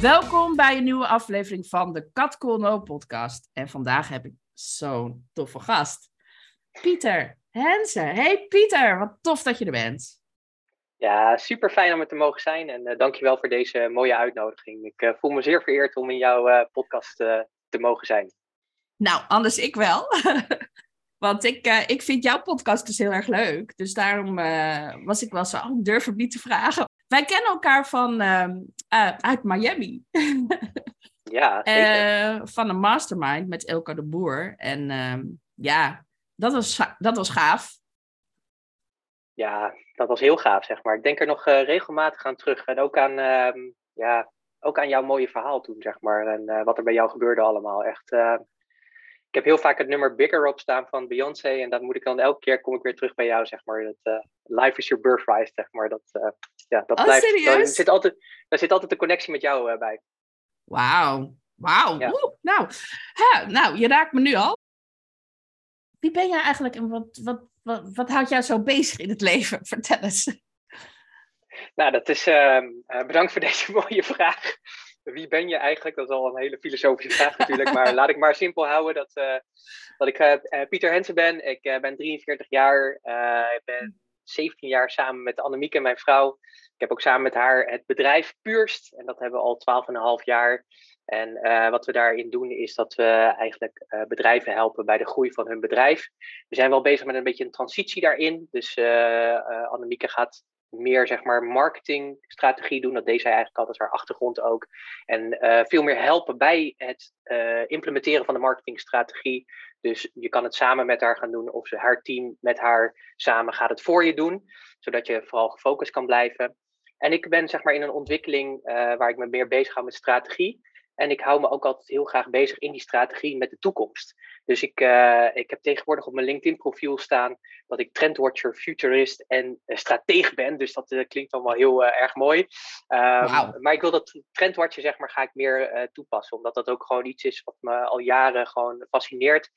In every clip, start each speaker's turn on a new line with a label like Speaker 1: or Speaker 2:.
Speaker 1: Welkom bij een nieuwe aflevering van de Kat Cool No podcast. En vandaag heb ik zo'n toffe gast. Pieter Hensen. Hey Pieter, wat tof dat je er bent.
Speaker 2: Ja, super fijn om er te mogen zijn en uh, dankjewel voor deze mooie uitnodiging. Ik uh, voel me zeer vereerd om in jouw uh, podcast te mogen zijn.
Speaker 1: Nou, anders ik wel. Want ik, ik vind jouw podcast dus heel erg leuk. Dus daarom was ik wel zo, oh, durf het niet te vragen. Wij kennen elkaar van, ehm, uit Miami.
Speaker 2: ja, zeker.
Speaker 1: van een mastermind met Elke de Boer. En ehm, ja, dat was, dat was gaaf.
Speaker 2: Ja, dat was heel gaaf, zeg maar. Ik denk er nog uh, regelmatig aan terug. En ook aan, uh, ja, ook aan jouw mooie verhaal toen, zeg maar. En wat er bij jou gebeurde allemaal. Echt, eh, ik heb heel vaak het nummer Bigger op staan van Beyoncé. En dat moet ik dan elke keer, kom ik weer terug bij jou, zeg maar. Dat, life is your birthright, zeg maar. Dat, ja, dat
Speaker 1: oh,
Speaker 2: blijft.
Speaker 1: Serieus?
Speaker 2: Er zit, altijd, er zit altijd een connectie met jou bij.
Speaker 1: Wauw. Wauw. Ja. Nou, nou, je raakt me nu al. Wie ben jij eigenlijk en wat, wat, wat, wat houdt jou zo bezig in het leven? Vertel eens.
Speaker 2: Nou, dat is. Uh, bedankt voor deze mooie vraag. Wie ben je eigenlijk? Dat is al een hele filosofische vraag natuurlijk. maar laat ik maar simpel houden dat, uh, dat ik uh, Pieter Hensen ben. Ik ben 43 jaar. ik ben 17 jaar samen met Annemieke, mijn vrouw. Ik heb ook samen met haar het bedrijf Puurst. En dat hebben we al 12,5 jaar. En wat we daarin doen is dat we eigenlijk bedrijven helpen bij de groei van hun bedrijf. We zijn wel bezig met een beetje een transitie daarin. Dus Annemieke gaat meer zeg maar marketingstrategie doen. Dat deed zij eigenlijk altijd haar achtergrond ook. En veel meer helpen bij het implementeren van de marketingstrategie. Dus je kan het samen met haar gaan doen of ze haar team met haar samen gaat het voor je doen. Zodat je vooral gefocust kan blijven. En ik ben zeg maar in een ontwikkeling waar ik me meer bezig hou met strategie. En ik hou me ook altijd heel graag bezig in die strategie met de toekomst. Dus ik, uh, ik heb tegenwoordig op mijn LinkedIn-profiel staan dat ik trendwatcher, futurist en uh, strateeg ben. Dus dat uh, klinkt allemaal heel erg mooi. Um, wow. Maar ik wil dat trendwatcher, zeg maar, ga ik meer toepassen. Omdat dat ook gewoon iets is wat me al jaren gewoon fascineert.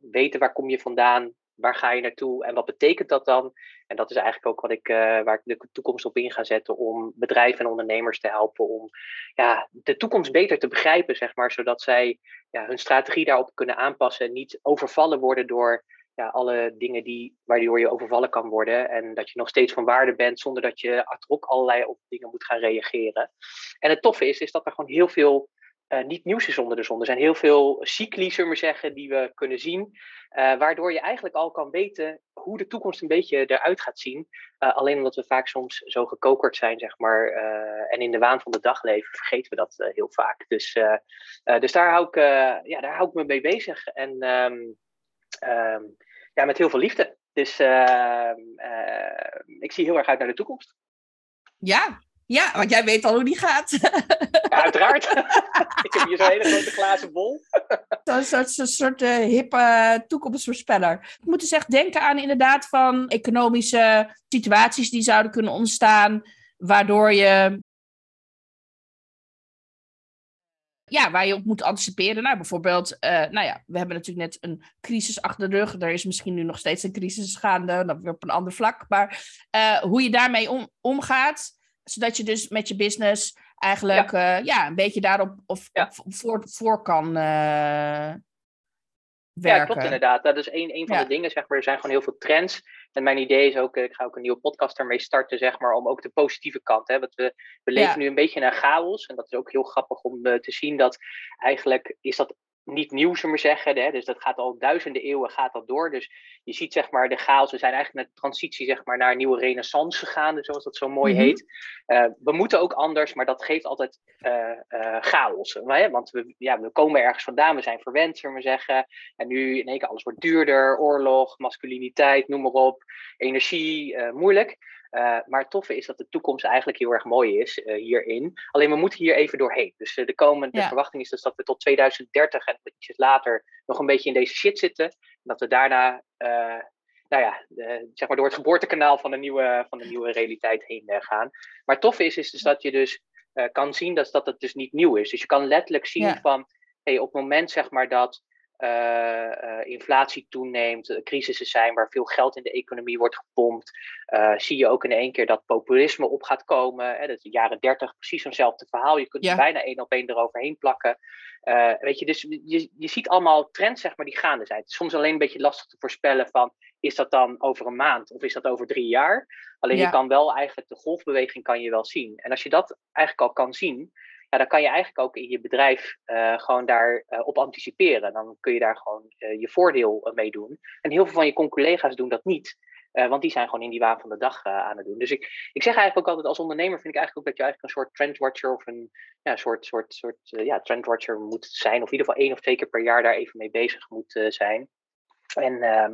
Speaker 2: weten waar kom je vandaan, waar ga je naartoe en wat betekent dat dan? En dat is eigenlijk ook wat ik, uh, waar ik de toekomst op in ga zetten om bedrijven en ondernemers te helpen om ja, de toekomst beter te begrijpen, zeg maar, zodat zij ja, hun strategie daarop kunnen aanpassen en niet overvallen worden door ja, alle dingen die, waardoor je overvallen kan worden. En dat je nog steeds van waarde bent zonder dat je ad hoc allerlei op dingen moet gaan reageren. En het toffe is, is dat er gewoon heel veel uh, niet nieuws is onder de zon. Er zijn heel veel cycli, zullen we zeggen, die we kunnen zien. Uh, waardoor je eigenlijk al kan weten hoe de toekomst een beetje eruit gaat zien. Uh, alleen omdat we vaak soms zo gekokerd zijn, zeg maar. en in de waan van de dag leven, vergeten we dat heel vaak. Dus, dus daar, hou ik, ja, daar hou ik me mee bezig. En um, um, ja, met heel veel liefde. Dus ehm, ik zie heel erg uit naar de toekomst.
Speaker 1: Ja, ja, want jij weet al hoe die gaat.
Speaker 2: Ja, uiteraard. ik heb hier zo'n hele grote glazen bol.
Speaker 1: Zo'n soort, zo soort uh, hippe toekomstvoorspeller. Ik moet dus echt denken aan inderdaad van economische situaties die zouden kunnen ontstaan, waardoor je ja, waar je op moet anticiperen. Nou, bijvoorbeeld, uh, nou ja, we hebben natuurlijk net een crisis achter de rug. Er is misschien nu nog steeds een crisis gaande, dan weer op een ander vlak. Maar uh, hoe je daarmee om, omgaat, zodat je dus met je business eigenlijk ja, uh, ja een beetje daarop of, ja. voor, voor kan uh, werken.
Speaker 2: Ja, klopt inderdaad. Dat is een, een van ja. de dingen, zeg maar. Er zijn gewoon heel veel trends. En mijn idee is ook, ik ga ook een nieuwe podcast ermee starten, zeg maar, om ook de positieve kant. Hè? Want we, we leven nu een beetje in een chaos. En dat is ook heel grappig om uh, te zien dat eigenlijk is dat niet nieuw, zullen we zeggen. Hè? Dus dat gaat al duizenden eeuwen gaat dat door. Dus je ziet zeg maar de chaos. We zijn eigenlijk met transitie zeg maar, naar een nieuwe renaissance gegaan, zoals dat zo mooi mm -hmm. heet. Uh, we moeten ook anders, maar dat geeft altijd uh, uh, chaos. Hè? Want we, ja, we komen ergens vandaan, we zijn verwend, zullen we zeggen. En nu in één keer alles wordt duurder, oorlog, masculiniteit, noem maar op, energie, moeilijk. Maar het toffe is dat de toekomst eigenlijk heel erg mooi is hierin. Alleen we moeten hier even doorheen. Dus de komende verwachting is dus dat we tot 2030 en ietsjes later nog een beetje in deze shit zitten. En dat we daarna nou ja, zeg maar door het geboortekanaal van de nieuwe, van de nieuwe realiteit heen gaan. Maar tof is, is dus dat je dus kan zien dat, dat het dus niet nieuw is. Dus je kan letterlijk zien van, hey, op het moment zeg maar dat inflatie toeneemt, crisissen zijn waar veel geld in de economie wordt gepompt, zie je ook in één keer dat populisme op gaat komen. Hè, dat is de jaren dertig precies zo'nzelfde verhaal. Je kunt er bijna één op één eroverheen plakken. weet je, dus je, je ziet allemaal trends zeg maar, die gaande zijn. Het is soms alleen een beetje lastig te voorspellen van, is dat dan over een maand of is dat over drie jaar? Alleen je kan wel eigenlijk de golfbeweging kan je wel zien. En als je dat eigenlijk al kan zien, ja, dan kan je eigenlijk ook in je bedrijf uh, gewoon daar uh, op anticiperen. Dan kun je daar gewoon uh, je voordeel mee doen. En heel veel van je collega's doen dat niet. want die zijn gewoon in die waan van de dag aan het doen. Dus ik, ik zeg eigenlijk ook altijd als ondernemer vind ik eigenlijk ook dat je eigenlijk een soort trendwatcher of een ja, soort, soort, soort ja, trendwatcher moet zijn. Of in ieder geval één of twee keer per jaar daar even mee bezig moet zijn. En uh,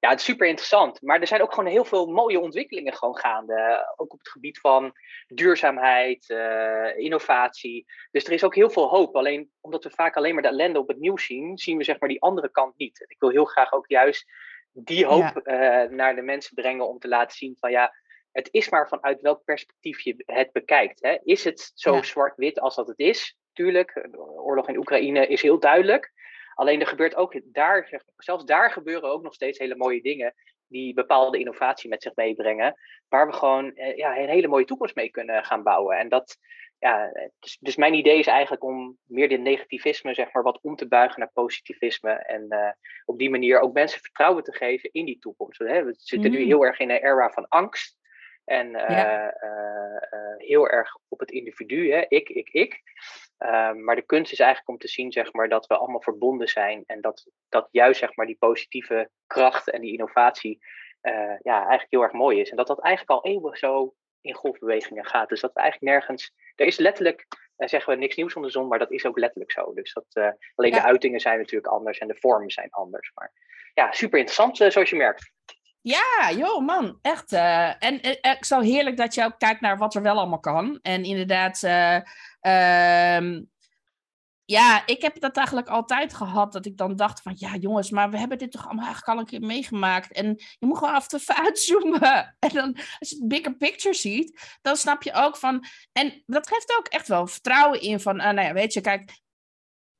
Speaker 2: ja, het is super interessant. Maar er zijn ook gewoon heel veel mooie ontwikkelingen gewoon gaande. Ook op het gebied van duurzaamheid, uh, innovatie. Dus er is ook heel veel hoop. Alleen omdat we vaak alleen maar de ellende op het nieuws zien, zien we zeg maar die andere kant niet. En ik wil heel graag ook juist die hoop ja. uh, naar de mensen brengen om te laten zien van ja, het is maar vanuit welk perspectief je het bekijkt. Hè? Is het zo ja. zwart-wit als dat het is? Tuurlijk, de oorlog in Oekraïne is heel duidelijk. Alleen er gebeurt ook daar, zelfs daar gebeuren ook nog steeds hele mooie dingen die bepaalde innovatie met zich meebrengen, waar we gewoon eh, ja, een hele mooie toekomst mee kunnen gaan bouwen. En dat, ja, dus, dus mijn idee is eigenlijk om meer dit negativisme zeg maar, wat om te buigen naar positivisme en uh, op die manier ook mensen vertrouwen te geven in die toekomst. Hè? We zitten nu mm. heel erg in een era van angst. En uh, ja. uh, heel erg op het individu, hè? ik, ik, ik. Ehm, maar de kunst is eigenlijk om te zien zeg maar, dat we allemaal verbonden zijn. En dat, dat juist zeg maar, die positieve kracht en die innovatie ja, eigenlijk heel erg mooi is. En dat dat eigenlijk al eeuwig zo in golfbewegingen gaat. Dus dat we eigenlijk nergens. Er is letterlijk, zeggen we niks nieuws onder de zon, maar dat is ook letterlijk zo. Dus dat, alleen ja. de uitingen zijn natuurlijk anders en de vormen zijn anders. Maar ja, super interessant zoals je merkt.
Speaker 1: Ja, joh, man, echt. Uh, en uh, ik zou heerlijk dat je ook kijkt naar wat er wel allemaal kan. En inderdaad, uh, ja, ik heb dat eigenlijk altijd gehad. Dat ik dan dacht van, ja jongens, maar we hebben dit toch allemaal eigenlijk al een keer meegemaakt. En je moet gewoon af en toe uitzoomen. En dan, als je het bigger picture ziet, dan snap je ook van... En dat geeft ook echt wel vertrouwen in van, nou ja, weet je, kijk,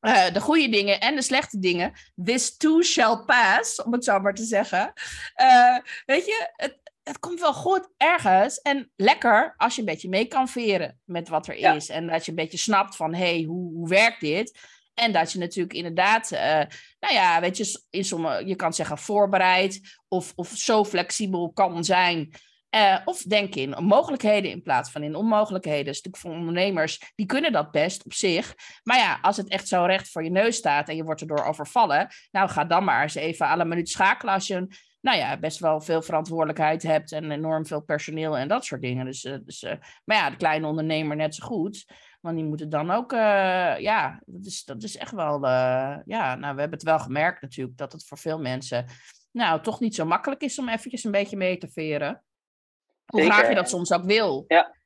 Speaker 1: uh, de goede dingen en de slechte dingen. This too shall pass, om het zo maar te zeggen. Uh, weet je, het, het komt wel goed ergens. En lekker als je een beetje mee kan veren met wat er ja. is. En dat je een beetje snapt van, hé, hey, hoe, hoe werkt dit? En dat je natuurlijk inderdaad, uh, nou ja, weet je, in sommige, je kan zeggen voorbereid of, of zo flexibel kan zijn uh, of denk in mogelijkheden in plaats van in onmogelijkheden. Een stuk van ondernemers, die kunnen dat best op zich. Maar ja, als het echt zo recht voor je neus staat en je wordt erdoor overvallen, nou ga dan maar eens even aan een minuut schakelen als je nou ja, best wel veel verantwoordelijkheid hebt en enorm veel personeel en dat soort dingen. Dus, uh, dus uh, maar ja, de kleine ondernemer net zo goed. Want die moeten dan ook, ja, dat is, dat is echt wel, ja, nou, we hebben het wel gemerkt natuurlijk dat het voor veel mensen, nou, toch niet zo makkelijk is om eventjes een beetje mee te veren. Hoe Zeker. graag je dat soms ook wil.
Speaker 2: Ja,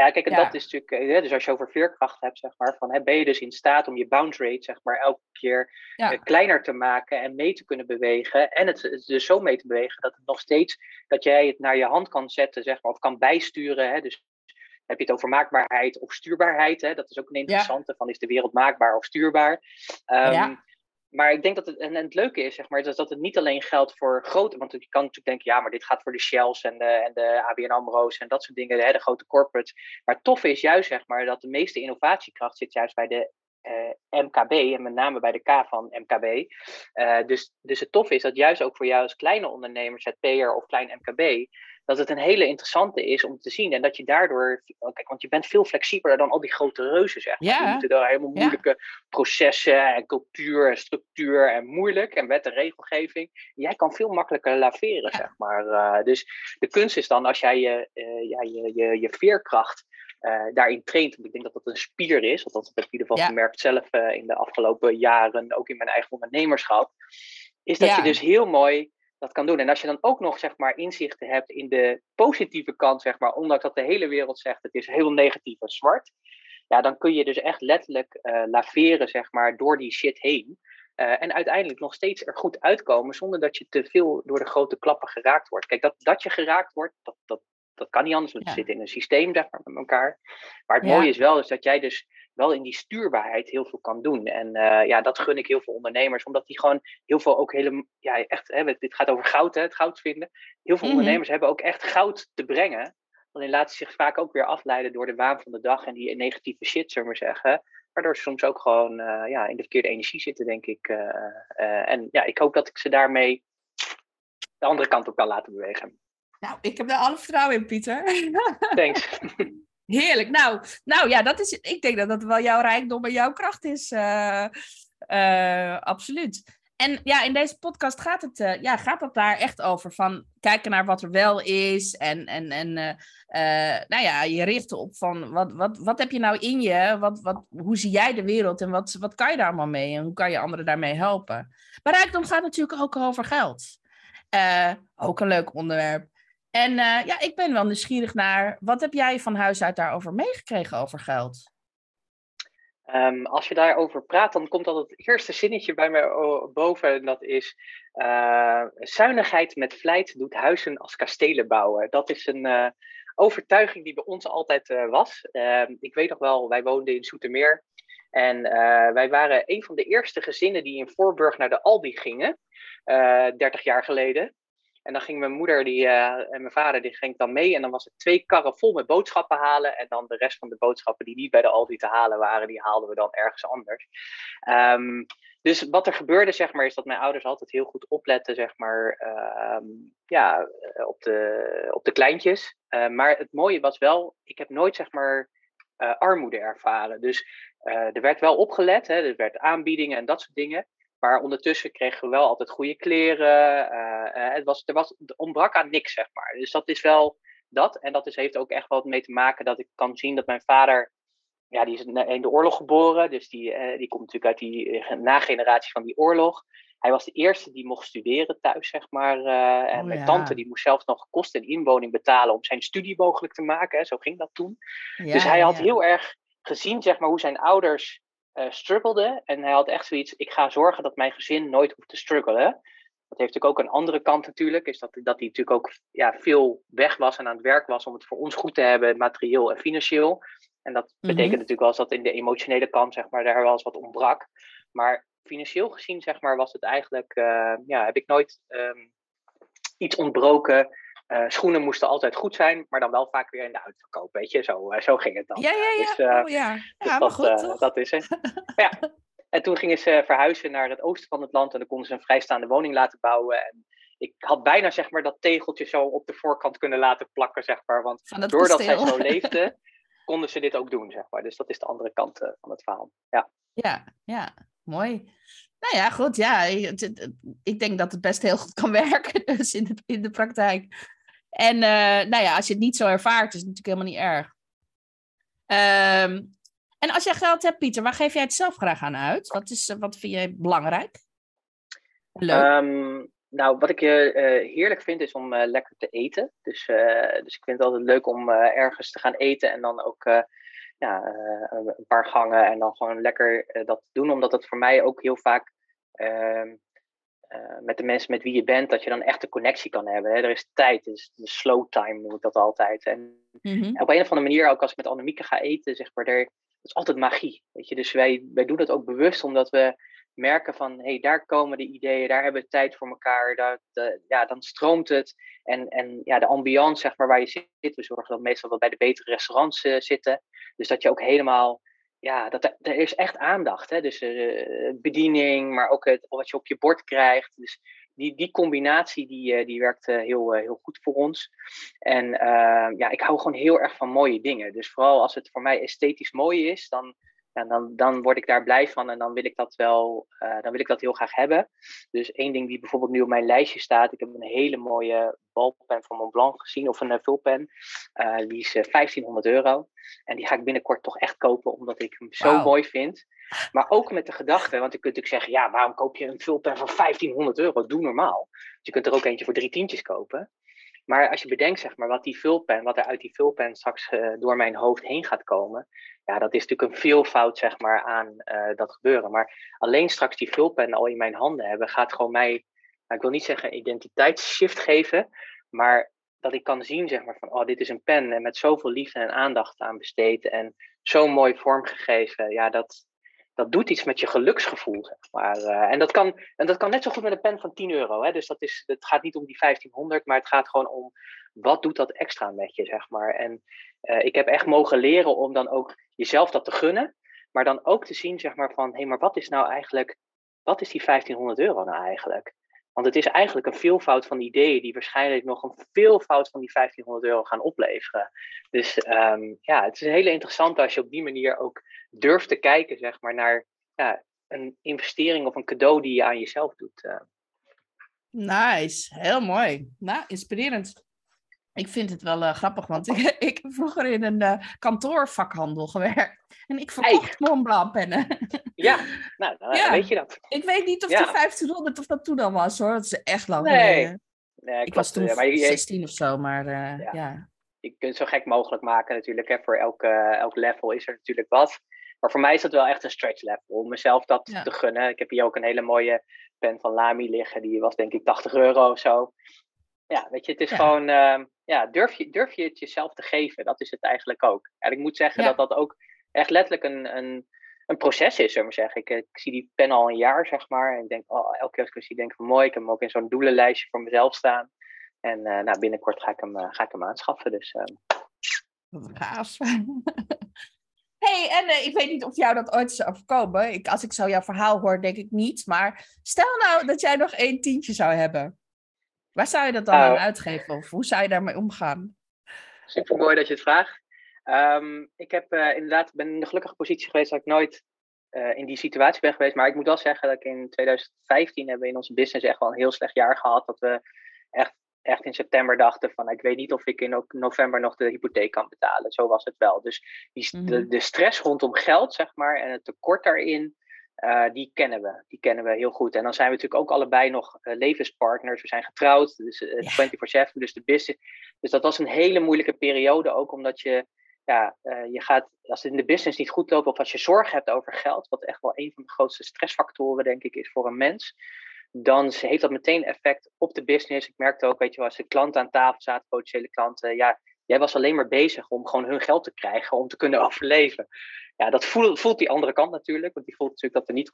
Speaker 2: ja, kijk, en ja. dat is natuurlijk, hè, dus als je over veerkracht hebt, zeg maar, van, hè, ben je dus in staat om je bounce rate, zeg maar, elke keer ja. uh, kleiner te maken en mee te kunnen bewegen. En het, het, dus zo mee te bewegen dat het nog steeds, dat jij het naar je hand kan zetten, zeg maar, of kan bijsturen. Hè, dus heb je het over maakbaarheid of stuurbaarheid. Hè? Dat is ook een interessante, ja. van is de wereld maakbaar of stuurbaar? Um, ja maar ik denk dat het, en het leuke is, zeg maar, dat, dat het niet alleen geldt voor grote, want je kan natuurlijk denken, ja, maar dit gaat voor de Shells en de, en de ABN AMRO's en dat soort dingen, hè, de grote corporates. Maar toffe is juist, zeg maar, dat de meeste innovatiekracht zit juist bij de uh, MKB en met name bij de K van MKB. Uh, dus, dus het tof is dat juist ook voor jou als kleine ondernemer, ZP'er of klein MKB, dat het een hele interessante is om te zien. En dat je daardoor, oh, kijk, want je bent veel flexibeler dan al die grote reuzen, zeg maar. Ja. Die moeten daar helemaal moeilijke ja. processen en cultuur en structuur en moeilijk en wet en regelgeving. Jij kan veel makkelijker laveren, ja. zeg maar. Uh, dus de kunst is dan als jij je, uh, ja, je, je, je veerkracht uh, daarin traint. Want ik denk dat dat een spier is. Althans, dat heb ik in ieder geval gemerkt zelf in de afgelopen jaren, ook in mijn eigen ondernemerschap. Is dat je dus heel mooi dat kan doen. En als je dan ook nog zeg maar, inzichten hebt in de positieve kant, zeg maar, ondanks dat de hele wereld zegt het is heel negatief en zwart, ja, dan kun je dus echt letterlijk uh, laveren zeg maar, door die shit heen. Uh, en uiteindelijk nog steeds er goed uitkomen zonder dat je te veel door de grote klappen geraakt wordt. Kijk, dat, dat je geraakt wordt, dat, dat, dat kan niet anders, want ja. zit in een systeem zeg maar, met elkaar. Maar het mooie is wel is dat jij dus wel in die stuurbaarheid heel veel kan doen. En uh, ja, dat gun ik heel veel ondernemers, omdat die gewoon heel veel ook hele, ja, echt, hè, dit gaat over goud, hè, het goud vinden. Heel veel mm -hmm. ondernemers hebben ook echt goud te brengen. Alleen laten ze zich vaak ook weer afleiden door de waan van de dag en die negatieve shit, zullen we maar zeggen. Waardoor ze soms ook gewoon uh, ja, in de verkeerde energie zitten, denk ik. Uh, uh, en ja, ik hoop dat ik ze daarmee de andere kant op kan laten bewegen.
Speaker 1: Nou, ik heb er alle vertrouwen in, Pieter.
Speaker 2: Thanks.
Speaker 1: Heerlijk. Nou, nou ja, dat is, ik denk dat dat wel jouw rijkdom en jouw kracht is. absoluut. En ja, in deze podcast gaat het, uh, ja, gaat het daar echt over. Van kijken naar wat er wel is. En, en, en nou ja, je richten op van wat, wat, wat heb je nou in je? Wat, wat, hoe zie jij de wereld? En wat, wat kan je daar allemaal mee? En hoe kan je anderen daarmee helpen? Maar rijkdom gaat natuurlijk ook over geld. ook een leuk onderwerp. En ja, ik ben wel nieuwsgierig naar, wat heb jij van huis uit daarover meegekregen over geld?
Speaker 2: Um, als je daarover praat, dan komt altijd het eerste zinnetje bij mij boven. En dat is: uh, Zuinigheid met vlijt doet huizen als kastelen bouwen. Dat is een uh, overtuiging die bij ons altijd was. ik weet nog wel, wij woonden in Soetermeer. En wij waren een van de eerste gezinnen die in Voorburg naar de Aldi gingen, 30 jaar geleden. En dan ging mijn moeder die, uh, en mijn vader die ging dan mee. En dan was het twee karren vol met boodschappen halen. En dan de rest van de boodschappen die niet bij de Aldi te halen waren, die haalden we dan ergens anders. Um, dus wat er gebeurde, zeg maar, is dat mijn ouders altijd heel goed opletten, zeg maar, um, ja, op de, op de kleintjes. Uh, maar het mooie was wel, ik heb nooit, zeg maar, armoede ervaren. Dus er werd wel opgelet, hè, er werd aanbiedingen en dat soort dingen. Maar ondertussen kregen we wel altijd goede kleren. Uh, het, was, er was, het ontbrak aan niks, zeg maar. Dus dat is wel dat. En dat is, heeft ook echt wel mee te maken dat ik kan zien dat mijn vader. Ja, die is in de oorlog geboren. Dus die, uh, die komt natuurlijk uit die nageneratie van die oorlog. Hij was de eerste die mocht studeren thuis, zeg maar. Uh, en oh, mijn ja. tante die moest zelfs nog kosten en inwoning betalen om zijn studie mogelijk te maken. Hè. Zo ging dat toen. Ja, dus hij had ja. heel erg gezien, zeg maar, hoe zijn ouders uh, struggelde. En hij had echt zoiets, ik ga zorgen dat mijn gezin nooit hoeft te struggelen. Dat heeft natuurlijk ook een andere kant natuurlijk, is dat, dat hij natuurlijk ook ja, veel weg was en aan het werk was om het voor ons goed te hebben, materieel en financieel. En dat mm-hmm. betekent natuurlijk wel eens dat in de emotionele kant, zeg maar, daar wel eens wat ontbrak. Maar financieel gezien, zeg maar, was het eigenlijk, uh, ja, heb ik nooit um, iets ontbroken uh, schoenen moesten altijd goed zijn, maar dan wel vaak weer in de uitverkoop, weet je. Zo, uh, zo ging het dan.
Speaker 1: Ja, ja, ja. Dus, uh, oh, ja.
Speaker 2: Dus ja dat, goed, dat, is het. ja. En toen gingen ze verhuizen naar het oosten van het land en dan konden ze een vrijstaande woning laten bouwen. En ik had bijna zeg maar dat tegeltje zo op de voorkant kunnen laten plakken, zeg maar. Want doordat zij zo leefden, konden ze dit ook doen, zeg maar. Dus dat is de andere kant van het verhaal. Ja,
Speaker 1: ja, ja. mooi. Nou ja, goed. Ja, ik denk dat het best heel goed kan werken dus in, de, in de praktijk. En uh, nou ja, als je het niet zo ervaart, is het natuurlijk helemaal niet erg. Um, en als jij geld hebt, Pieter, waar geef jij het zelf graag aan uit? Wat, is, wat vind jij belangrijk?
Speaker 2: Leuk. Um, nou, wat ik uh, heerlijk vind is om uh, lekker te eten. Dus, dus ik vind het altijd leuk om ergens te gaan eten en dan ook ja, een paar gangen en dan gewoon lekker dat doen. Omdat het voor mij ook heel vaak ehm, uh, met de mensen met wie je bent, dat je dan echt een connectie kan hebben. Hè? Er is tijd, dus de slow time noem ik dat altijd. En, mm-hmm. op een of andere manier, ook als ik met Annemieke ga eten, zeg maar, er, is altijd magie. Weet je? Dus wij, wij doen dat ook bewust, omdat we merken van, hé, hey, daar komen de ideeën, daar hebben we tijd voor elkaar, daar, de, ja, dan stroomt het. En, en ja, de ambiance, zeg maar, waar je zit, we zorgen dat meestal wel bij de betere restaurants uh, zitten. Dus dat je ook helemaal ja, dat, er is echt aandacht. Hè? Dus uh, bediening, maar ook het, wat je op je bord krijgt. Dus die, die combinatie die, uh, die werkt uh, heel, heel goed voor ons. En ja, ik hou gewoon heel erg van mooie dingen. Dus vooral als het voor mij esthetisch mooi is, dan, ja, dan, dan word ik daar blij van en dan wil ik dat wel, dan wil ik dat heel graag hebben. Dus één ding die bijvoorbeeld nu op mijn lijstje staat, ik heb een hele mooie balpen van Montblanc gezien, of een vulpen. die is 1500 euro. En die ga ik binnenkort toch echt kopen, omdat ik hem zo wow. mooi vind. Maar ook met de gedachte, want je kunt natuurlijk zeggen, ja, waarom koop je een vulpen van 1500 euro? Doe normaal. je kunt er ook eentje voor drie tientjes kopen. Maar als je bedenkt, zeg maar, wat die vulpen, wat er uit die vulpen straks uh, door mijn hoofd heen gaat komen, ja, dat is natuurlijk een veelvoud, zeg maar, aan uh, dat gebeuren. Maar alleen straks die vulpen al in mijn handen hebben, gaat gewoon mij, nou, ik wil niet zeggen identiteitsshift geven, maar dat ik kan zien, zeg maar, van, oh, dit is een pen en met zoveel liefde en aandacht aan besteed en zo mooi vormgegeven. Ja, dat, dat doet iets met je geluksgevoel, maar. Uh, en, dat kan, en dat kan net zo goed met een pen van 10 euro. Hè? Dus dat is, het gaat niet om die 1500, maar het gaat gewoon om wat doet dat extra met je, zeg maar. En uh, ik heb echt mogen leren om dan ook jezelf dat te gunnen, maar dan ook te zien, zeg maar, van hé, hey, maar wat is nou eigenlijk, wat is die 1500 euro nou eigenlijk? Want het is eigenlijk een veelvoud van ideeën die waarschijnlijk nog een veelvoud van die 1500 euro gaan opleveren. Dus um, ja, het is een hele interessante als je op die manier ook durft te kijken, zeg maar, naar ja, een investering of een cadeau die je aan jezelf doet. Uh.
Speaker 1: Nice, heel mooi. Nou, inspirerend. Ik vind het wel uh, grappig, want ik, ik, heb vroeger in een uh, kantoorvakhandel gewerkt. En ik verkocht Mont Blanc pennen.
Speaker 2: Ja, nou, dan ja. weet je dat.
Speaker 1: Ik weet niet of ja. die 1500 of dat toen al was hoor. Dat is echt lang nee. geleden. Nee, ik, ik was toen maar je, 16 of zo, maar uh, ja. ja.
Speaker 2: Je kunt het zo gek mogelijk maken natuurlijk. Hè. Voor elk, elk level is er natuurlijk wat. Maar voor mij is dat wel echt een stretch level. Om mezelf dat ja. te gunnen. Ik heb hier ook een hele mooie pen van Lamy liggen. Die was denk ik 80 euro of zo. Ja, weet je, het is ja. gewoon... Uh, ja, durf je, durf je het jezelf te geven? Dat is het eigenlijk ook. En ik moet zeggen dat dat ook echt letterlijk een, een, een proces is, zullen we zeggen. Ik, ik, zie die pen al een jaar, zeg maar. En ik denk, oh, elke keer als ik zie, denk ik van mooi. Ik heb hem ook in zo'n doelenlijstje voor mezelf staan. En uh, nou, binnenkort ga ik hem, uh, ga ik hem aanschaffen. Dus,
Speaker 1: uh... Gaaf. hey, en uh, ik weet niet of jou dat ooit is overkomen. Ik, als ik zo jouw verhaal hoor, denk ik niet. Maar stel nou dat jij nog één tientje zou hebben. Waar zou je dat dan aan
Speaker 2: Oh.
Speaker 1: uitgeven? Of hoe zou je daarmee omgaan?
Speaker 2: Super mooi dat je het vraagt. Um, ik heb uh, inderdaad ben in de gelukkige positie geweest dat ik nooit uh, in die situatie ben geweest. Maar ik moet wel zeggen dat ik in 2015 hebben we in onze business echt wel een heel slecht jaar gehad. Dat we echt, echt in september dachten van ik weet niet of ik in november nog de hypotheek kan betalen. Zo was het wel. Dus die, mm -hmm. de, de, stress rondom geld, zeg maar, en het tekort daarin, uh, die kennen we. Die kennen we heel goed. En dan zijn we natuurlijk ook allebei nog uh, levenspartners. We zijn getrouwd, dus uh, ja. 24-7, dus de business. Dus dat was een hele moeilijke periode, ook omdat je, ja, je gaat, als het in de business niet goed loopt, of als je zorg hebt over geld, wat echt wel een van de grootste stressfactoren, denk ik, is voor een mens, dan heeft dat meteen effect op de business. Ik merkte ook, weet je als de klanten aan tafel zaten, potentiële klanten, ja, jij was alleen maar bezig om gewoon hun geld te krijgen, om te kunnen overleven ja, dat voelt, voelt die andere kant natuurlijk. Want die voelt natuurlijk dat er niet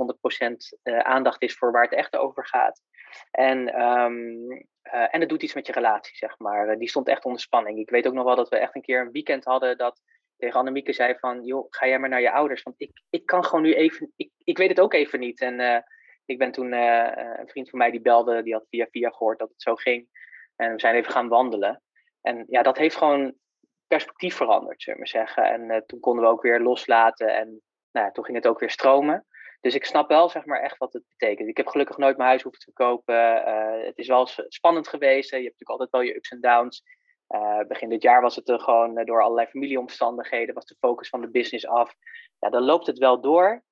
Speaker 2: 100% uh, aandacht is voor waar het echt over gaat. En, um, uh, en het doet iets met je relatie, zeg maar. die stond echt onder spanning. Ik weet ook nog wel dat we echt een keer een weekend hadden dat tegen Annemieke zei van... joh, ga jij maar naar je ouders. Want ik, ik kan gewoon nu even... Ik, ik weet het ook even niet. En ik ben toen... een vriend van mij die belde, die had via via gehoord dat het zo ging. En we zijn even gaan wandelen. En ja, dat heeft gewoon perspectief veranderd, zullen we zeggen. En uh, toen konden we ook weer loslaten en nou, ja, toen ging het ook weer stromen. Dus ik snap wel zeg maar echt wat het betekent. Ik heb gelukkig nooit mijn huis hoeven te kopen. Uh, het is wel spannend geweest. Je hebt natuurlijk altijd wel je ups en downs. Uh, begin dit jaar was het er gewoon door allerlei familieomstandigheden, was de focus van de business af. Ja, dan loopt het wel door,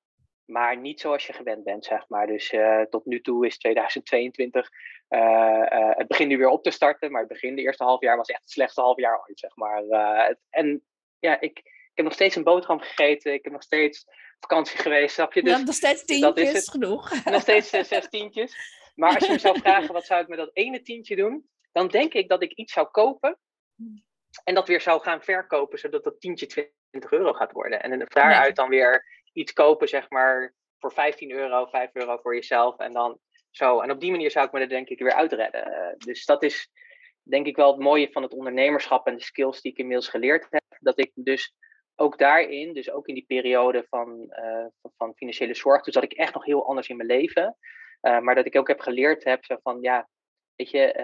Speaker 2: maar niet zoals je gewend bent, zeg maar. Dus uh, tot nu toe is 2022, uh, uh, het begint nu weer op te starten, maar het begin, de eerste half jaar, was echt het slechtste half jaar ooit, zeg maar. Het, en ja, ik, ik heb nog steeds een boterham gegeten, ik heb nog steeds vakantie geweest, snap je?
Speaker 1: Dus, nog steeds tientjes, dat is het. genoeg.
Speaker 2: Nog steeds zes tientjes. Maar als je me zou vragen, wat zou ik met dat ene tientje doen? Dan denk ik dat ik iets zou kopen en dat weer zou gaan verkopen, zodat dat tientje 20 euro gaat worden. En daaruit dan weer iets kopen, zeg maar, voor 15 euro, 5 euro voor jezelf. En dan zo. En op die manier zou ik me er denk ik weer uitredden. Uh, dus dat is denk ik wel het mooie van het ondernemerschap en de skills die ik inmiddels geleerd heb. Dat ik dus ook daarin, dus ook in die periode van, uh, van financiële zorg, dus dat ik echt nog heel anders in mijn leven. Uh, maar dat ik ook heb geleerd heb van ja, weet je,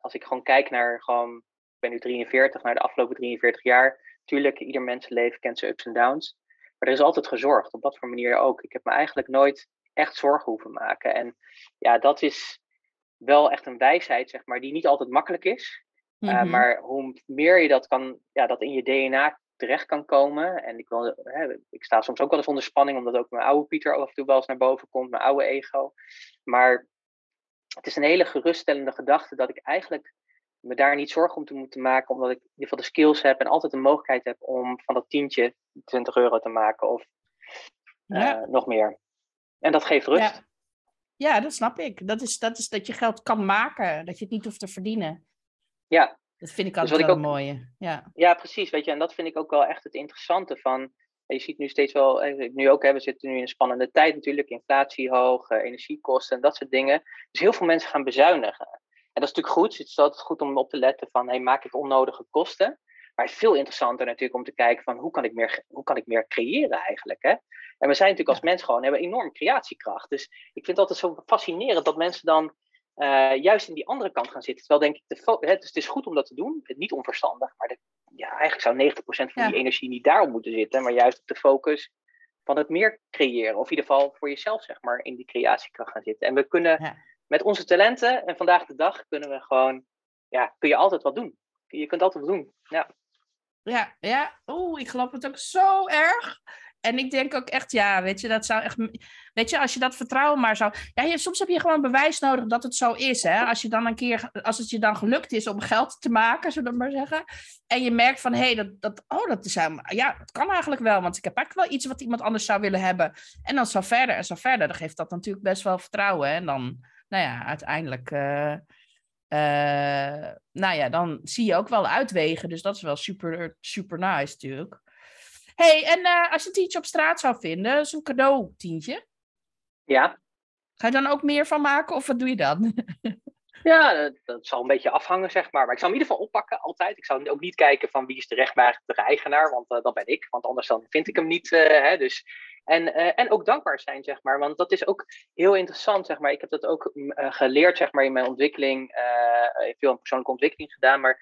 Speaker 2: als ik gewoon kijk naar gewoon, ik ben nu 43, naar de afgelopen 43 jaar. Tuurlijk, ieder mensenleven kent zijn ups en downs. Maar er is altijd gezorgd, op wat voor manier ook. Ik heb me eigenlijk nooit echt zorgen hoeven maken. En ja, dat is wel echt een wijsheid, zeg maar, die niet altijd makkelijk is. Mm-hmm. Uh, maar hoe meer je dat kan, ja, dat in je DNA terecht kan komen. En ik, wil, hè, ik sta soms ook wel eens onder spanning, omdat ook mijn oude Pieter af en toe wel eens naar boven komt, mijn oude ego. Maar het is een hele geruststellende gedachte dat ik eigenlijk me daar niet zorgen om te moeten maken, omdat ik in ieder geval de skills heb en altijd de mogelijkheid heb om van dat tientje 20 euro te maken of uh, nog meer. En dat geeft rust.
Speaker 1: Ja. ja, dat snap ik. Dat is, dat is dat je geld kan maken, dat je het niet hoeft te verdienen.
Speaker 2: Ja.
Speaker 1: Dat vind ik dus altijd dus wel een mooie. Ja.
Speaker 2: ja, precies. Weet je, en dat vind ik ook wel echt het interessante van. Je ziet nu steeds wel, nu ook, hè, we zitten nu in een spannende tijd natuurlijk, inflatie hoog, energiekosten en dat soort dingen. Dus heel veel mensen gaan bezuinigen. En dat is natuurlijk goed. Het is altijd goed om op te letten van, hey, maak ik onnodige kosten? Maar het is veel interessanter natuurlijk om te kijken van, hoe kan ik meer, hoe kan ik meer creëren eigenlijk? Hè? En we zijn natuurlijk als mens gewoon, hebben enorm creatiekracht. Dus ik vind het altijd zo fascinerend dat mensen dan uh, juist in die andere kant gaan zitten. Terwijl denk ik, de hè, dus het is goed om dat te doen, niet onverstandig, maar de, ja, eigenlijk zou 90% van die energie niet daarop moeten zitten, maar juist op de focus van het meer creëren. Of in ieder geval voor jezelf, zeg maar, in die creatiekracht gaan zitten. En we kunnen ja met onze talenten en vandaag de dag kunnen we gewoon, ja, kun je altijd wat doen. Je kunt altijd wat doen. Ja,
Speaker 1: ja, ja. Oeh, ik geloof het ook zo erg. En ik denk ook echt, ja, weet je, dat zou echt. Weet je, als je dat vertrouwen maar zou. Ja, soms heb je gewoon bewijs nodig dat het zo is. Hè? Als, je dan een keer, als het je dan gelukt is om geld te maken, zullen we maar zeggen. En je merkt van, hé, hey, dat, dat, oh, dat is Ja, het kan eigenlijk wel, want ik heb eigenlijk wel iets wat iemand anders zou willen hebben. En dan zo verder en zo verder. Dan geeft dat natuurlijk best wel vertrouwen. Hè? En dan, nou ja, uiteindelijk. Uh, nou ja, dan zie je ook wel uitwegen. Dus dat is wel super, super nice natuurlijk. hey, en uh, als je een tientje op straat zou vinden, een cadeau tientje.
Speaker 2: Ja.
Speaker 1: Ga je dan ook meer van maken of wat doe je dan?
Speaker 2: Ja, dat, dat, zal een beetje afhangen, zeg maar. Maar ik zou hem in ieder geval oppakken, altijd. Ik zou ook niet kijken van wie is de rechtmatige eigenaar, want uh, dat ben ik. Want anders dan vind ik hem niet. Uh, hè, dus en, uh, en ook dankbaar zijn, zeg maar. Want dat is ook heel interessant, zeg maar. Ik heb dat ook uh, geleerd, zeg maar, in mijn ontwikkeling. Veel persoonlijke ontwikkeling gedaan. Maar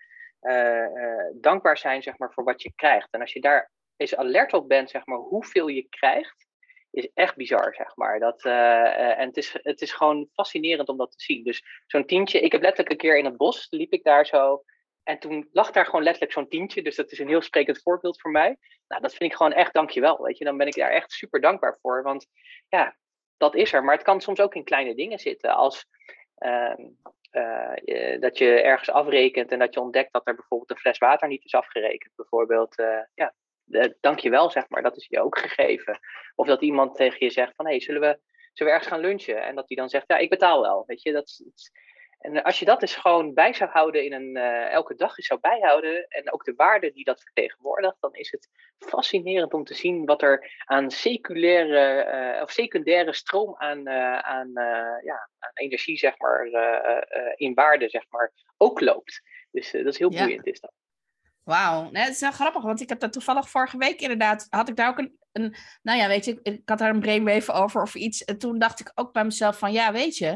Speaker 2: dankbaar zijn, zeg maar, voor wat je krijgt. En als je daar eens alert op bent, zeg maar, hoeveel je krijgt, is echt bizar, zeg maar. Dat, en het is, het is gewoon fascinerend om dat te zien. Dus zo'n tientje. Ik heb letterlijk een keer in het bos, liep ik daar zo. En toen lag daar gewoon letterlijk zo'n tientje. Dus dat is een heel sprekend voorbeeld voor mij. Nou, dat vind ik gewoon echt dankjewel. Weet je, dan ben ik daar echt super dankbaar voor. Want ja, dat is er. Maar het kan soms ook in kleine dingen zitten. Als ehm, eh, dat je ergens afrekent en dat je ontdekt dat er bijvoorbeeld een fles water niet is afgerekend. Bijvoorbeeld, uh, ja, dankjewel, zeg maar. Dat is je ook gegeven. Of dat iemand tegen je zegt van, hé, hey, zullen, we, zullen we ergens gaan lunchen? En dat die dan zegt, ja, ik betaal wel. Weet je, dat en als je dat dus gewoon bij zou houden in een, uh, elke dag is zou bijhouden en ook de waarde die dat vertegenwoordigt, dan is het fascinerend om te zien wat er aan seculaire uh, of secundaire stroom aan, uh, aan, ja, aan energie, zeg maar, in waarde, zeg maar, ook loopt. Dus dat is heel boeiend, is dat.
Speaker 1: Wauw, nee, het is wel grappig, want ik heb dat toevallig vorige week inderdaad, had ik daar ook een, een nou ja, weet je, ik, ik had daar een brainwave over of iets. En toen dacht ik ook bij mezelf van, ja, weet je,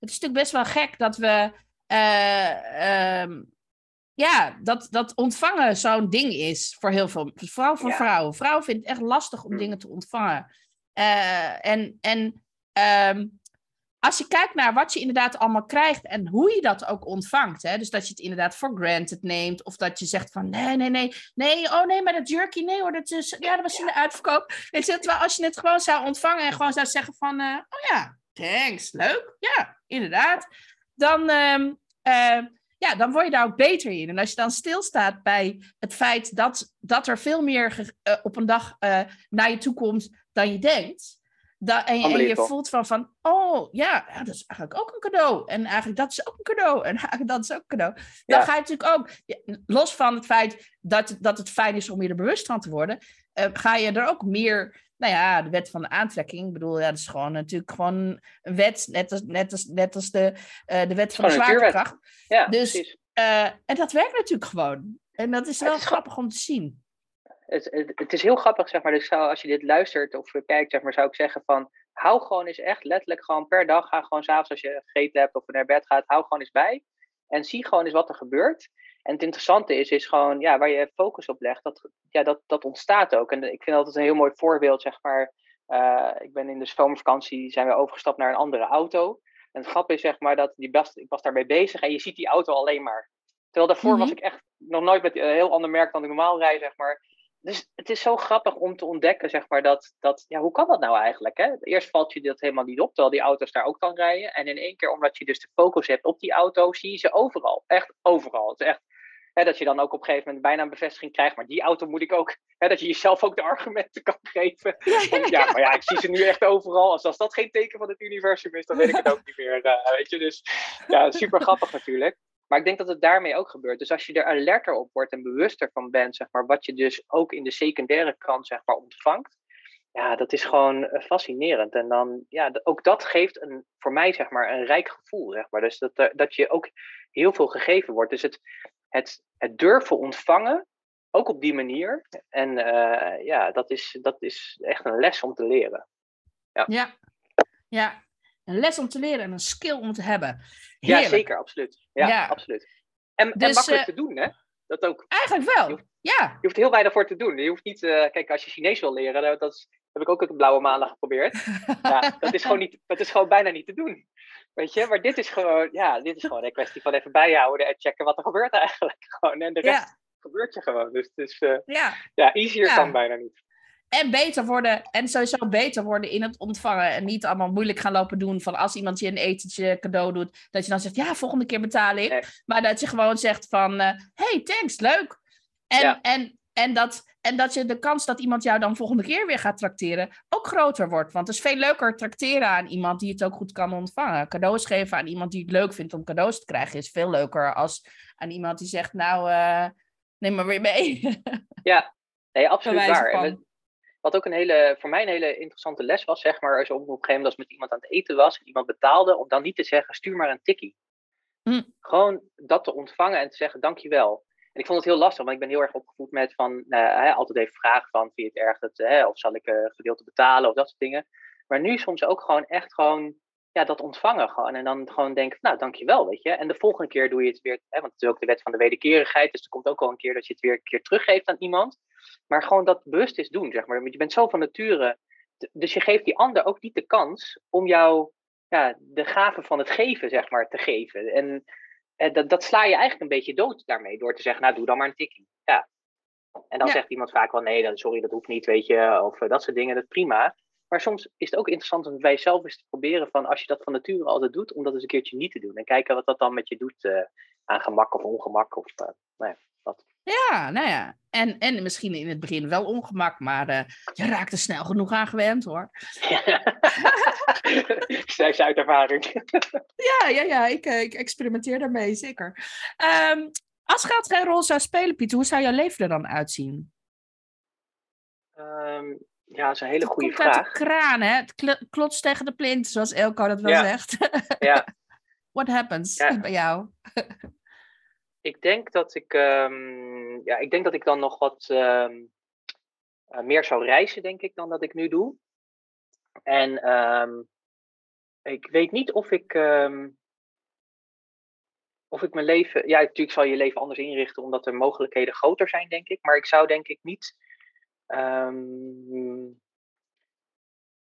Speaker 1: het is natuurlijk best wel gek dat we. Uh, um, ja, dat, dat ontvangen zo'n ding is voor heel veel. Vooral voor vrouwen. Vrouwen vinden het echt lastig om hm. dingen te ontvangen. Uh, en en um, als je kijkt naar wat je inderdaad allemaal krijgt en hoe je dat ook ontvangt. Hè? Dus dat je het inderdaad for granted neemt. Of dat je zegt van nee, nee, nee. Nee, oh nee, maar dat jerky, nee hoor. Dat, is, ja, dat was in de uitverkoop. Weet je, terwijl als je het gewoon zou ontvangen en gewoon zou zeggen van... Uh, oh ja, thanks, leuk. Ja, inderdaad. Dan, uh, uh, ja, dan word je daar ook beter in. En als je dan stilstaat bij het feit dat, dat er veel meer uh, op een dag naar je toe komt dan je denkt. Da en, en, je voelt van, van oh ja, dat is eigenlijk ook een cadeau. En eigenlijk dat is ook een cadeau. En eigenlijk dat is ook een cadeau. Dan ja. ga je natuurlijk ook, los van het feit dat, dat het fijn is om je er bewust van te worden, uh, ga je er ook meer nou ja, de wet van de aantrekking. Ik bedoel, ja, dat is gewoon natuurlijk gewoon een wet, net als, net als, net als de, uh, de wet van de zwaartekracht.
Speaker 2: Ja,
Speaker 1: dus, uh, en dat werkt natuurlijk gewoon. En dat is wel is grappig om te zien.
Speaker 2: Het, het, het, is heel grappig, zeg maar. Dus zou, als je dit luistert of kijkt, zeg maar, zou ik zeggen van... Hou gewoon eens echt letterlijk gewoon per dag. Ga gewoon s'avonds als je gegeten hebt of naar bed gaat. Hou gewoon eens bij. En zie gewoon eens wat er gebeurt. En het interessante is, is gewoon ja, waar je focus op legt, dat, ja, dat, dat ontstaat ook. En ik vind altijd een heel mooi voorbeeld, zeg maar. Uh, ik ben in de zomervakantie, zijn we overgestapt naar een andere auto. En het grap is, zeg maar, dat die best, ik was daarmee bezig en je ziet die auto alleen maar. Terwijl daarvoor mm -hmm. was ik echt nog nooit met een heel ander merk dan ik normaal rijd, zeg maar. Dus het is zo grappig om te ontdekken, zeg maar, dat, dat ja, hoe kan dat nou eigenlijk? Hè? Eerst valt je dat helemaal niet op, terwijl die auto's daar ook kan rijden. En in één keer, omdat je dus de focus hebt op die auto, zie je ze overal. Echt overal. Het is echt, hè, dat je dan ook op een gegeven moment bijna een bevestiging krijgt, maar die auto moet ik ook, hè, dat je jezelf ook de argumenten kan geven. Ja, maar ja, ik zie ze nu echt overal. Als, als dat geen teken van het universum is, dan weet ik het ook niet meer. Uh, weet je, dus ja, super grappig natuurlijk. Maar ik denk dat het daarmee ook gebeurt. Dus als je er alerter op wordt en bewuster van bent, zeg maar, wat je dus ook in de secundaire krant zeg maar, ontvangt, ja, dat is gewoon eh, fascinerend. En dan, ja, ook dat geeft een, voor mij zeg maar, een rijk gevoel. Zeg maar. Dus dat, eh, dat je ook heel veel gegeven wordt. Dus het, het, het durven ontvangen, ook op die manier. En uh, ja, dat is, dat is echt een les om te leren.
Speaker 1: Ja. ja, een les om te leren en een skill om te hebben.
Speaker 2: Ja, zeker, absoluut. Ja, absoluut. En, en dus, makkelijk te doen, hè? Dat ook.
Speaker 1: Eigenlijk wel,
Speaker 2: je hoeft,
Speaker 1: ja.
Speaker 2: Je hoeft heel weinig voor te doen. Je hoeft niet, uh, kijk, als je Chinees wil leren, dat is, heb ik ook een blauwe maandag geprobeerd. ja, dat is, gewoon niet, dat is gewoon bijna niet te doen. Weet je, maar dit is gewoon, ja, dit is gewoon een kwestie van even bijhouden en checken wat er gebeurt eigenlijk. Gewoon. En de rest gebeurt je gewoon. Dus het is, uh, ja. ja, easier kan bijna niet.
Speaker 1: En beter worden, en sowieso beter worden in het ontvangen. En niet allemaal moeilijk gaan lopen doen van als iemand je een etentje cadeau doet, dat je dan zegt, ja, volgende keer betaal ik. Maar dat je gewoon zegt van, uh, hey, thanks, leuk. En, en, en, dat, en dat je de kans dat iemand jou dan volgende keer weer gaat trakteren ook groter wordt. Want het is veel leuker trakteren aan iemand die het ook goed kan ontvangen. Cadeaus geven aan iemand die het leuk vindt om cadeaus te krijgen is veel leuker als aan iemand die zegt, nou, uh, neem maar weer mee.
Speaker 2: Ja, nee, absoluut waar. Wat ook een hele, voor mij een hele interessante les was, zeg maar, als op een gegeven moment als met iemand aan het eten was en iemand betaalde, om dan niet te zeggen, stuur maar een tikkie. Hm. Gewoon dat te ontvangen en te zeggen, dankjewel. En ik vond het heel lastig, want ik ben heel erg opgevoed met van, uh, altijd even vragen van, vind je het erg dat, hè, of zal ik een gedeelte betalen of dat soort dingen. Maar nu soms ook gewoon echt gewoon, ja, dat ontvangen gewoon. En dan gewoon denken, nou, dankjewel, weet je. En de volgende keer doe je het weer, hè, want het is ook de wet van de wederkerigheid, dus er komt ook al een keer dat je het weer een keer teruggeeft aan iemand. Maar gewoon dat bewust is doen, zeg maar. Want je bent zo van nature. Dus je geeft die ander ook niet de kans om jou ja, de gave van het geven, zeg maar, te geven. En eh, dat, dat sla je eigenlijk een beetje dood daarmee. Door te zeggen, nou, doe dan maar een tikkie. Ja. En dan zegt iemand vaak wel, nee, dan, sorry, dat hoeft niet, weet je. Of uh, dat soort dingen, dat is prima. Maar soms is het ook interessant om bij jezelf eens te proberen van als je dat van nature altijd doet, om dat eens een keertje niet te doen. En kijken wat dat dan met je doet uh, aan gemak of ongemak. Of, uh, nou ja.
Speaker 1: Ja, nou ja. En, en misschien in het begin wel ongemak, maar uh, je raakt er snel genoeg aan gewend hoor.
Speaker 2: Zij uit ervaring.
Speaker 1: ja, ja, ja. Ik, ik experimenteer daarmee, zeker. Um, als geld geen rol zou spelen, Pieter, hoe zou jouw leven er dan uitzien?
Speaker 2: Um, ja, dat is een hele goede vraag.
Speaker 1: Het komt uit de kraan, hè? Het klotst tegen de plint, zoals Elko dat wel zegt. ja. What happens bij jou?
Speaker 2: Ik denk dat ik, um, ja, ik denk dat ik dan nog wat um, uh, meer zou reizen, denk ik, dan dat ik nu doe. En um, ik weet niet of ik, of ik mijn leven, ja, natuurlijk zal je leven anders inrichten, omdat er mogelijkheden groter zijn, denk ik. Maar ik zou denk ik niet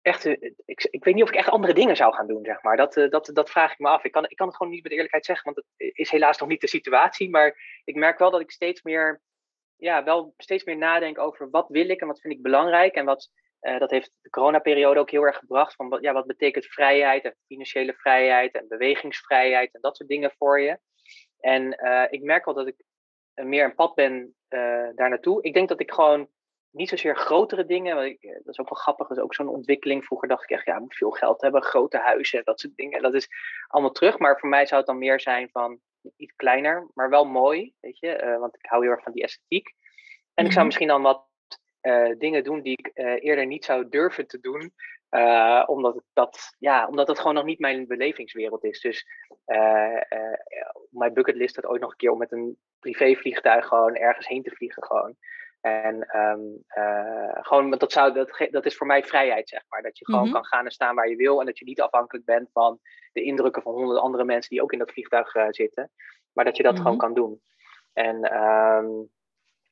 Speaker 2: echt, eh, ik, ik weet niet of ik echt andere dingen zou gaan doen, zeg maar. Dat, uh, dat, dat vraag ik me af. Ik kan, ik kan het gewoon niet met eerlijkheid zeggen, want het is helaas nog niet de situatie. Maar ik merk wel dat ik steeds meer, ja, wel steeds meer nadenk over wat wil ik en wat vind ik belangrijk. En wat, uh, dat heeft de coronaperiode ook heel erg gebracht. Van, ja, wat betekent vrijheid en financiële vrijheid en bewegingsvrijheid en dat soort dingen voor je. En ik merk wel dat ik meer een pad ben daar naartoe. Ik denk dat ik gewoon niet zozeer grotere dingen. Ik, eh, dat is ook wel grappig. Dat is ook zo'n ontwikkeling. Vroeger dacht ik echt, ja, ik moet veel geld hebben, grote huizen, dat soort dingen. Dat is allemaal terug. Maar voor mij zou het dan meer zijn van iets kleiner, maar wel mooi. Weet je, uh, want ik hou heel erg van die esthetiek. En ik zou mhm. misschien dan wat uh, dingen doen die ik uh, eerder niet zou durven te doen. Omdat, dat, ja, omdat het gewoon nog niet mijn belevingswereld is. Dus mijn bucketlist had ooit nog een keer om met een privévliegtuig gewoon ergens heen te vliegen. Gewoon. En um, uh, gewoon, dat, zou, dat, dat is voor mij vrijheid, zeg maar. Dat je gewoon mhm. kan gaan en staan waar je wil. En dat je niet afhankelijk bent van de indrukken van honderd andere mensen die ook in dat vliegtuig uh, zitten. Maar dat je dat gewoon mhm. kan doen. En um,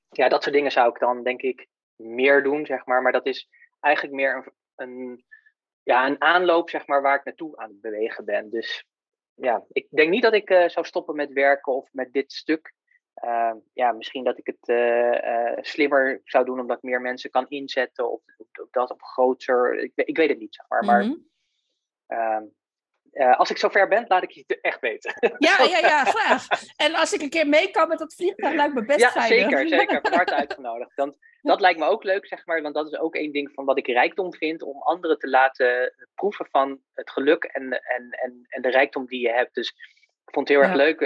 Speaker 2: ja, dat soort dingen zou ik dan denk ik meer doen, zeg maar. Maar dat is eigenlijk meer een, een, ja, een aanloop, zeg maar, waar ik naartoe aan het bewegen ben. Dus ja, ik denk niet dat ik uh, zou stoppen met werken of met dit stuk. Ehm, ja, misschien dat ik het eh, eh, slimmer zou doen omdat ik meer mensen kan inzetten of, of dat op groter. Ik, ik, weet het niet, zeg maar. Maar
Speaker 1: Mhm.
Speaker 2: ehm, eh, als ik zover ben, laat ik je het echt weten.
Speaker 1: Ja, ja, ja, graag. En als ik een keer mee kan met dat vliegtuig, lijkt me best
Speaker 2: ja, zeker, zeker. Van harte uitgenodigd. Dan, dat lijkt me ook leuk, zeg maar. Want dat is ook één ding van wat ik rijkdom vind. Om anderen te laten proeven van het geluk en, en, en, en de rijkdom die je hebt. Dus ik vond het heel erg leuk.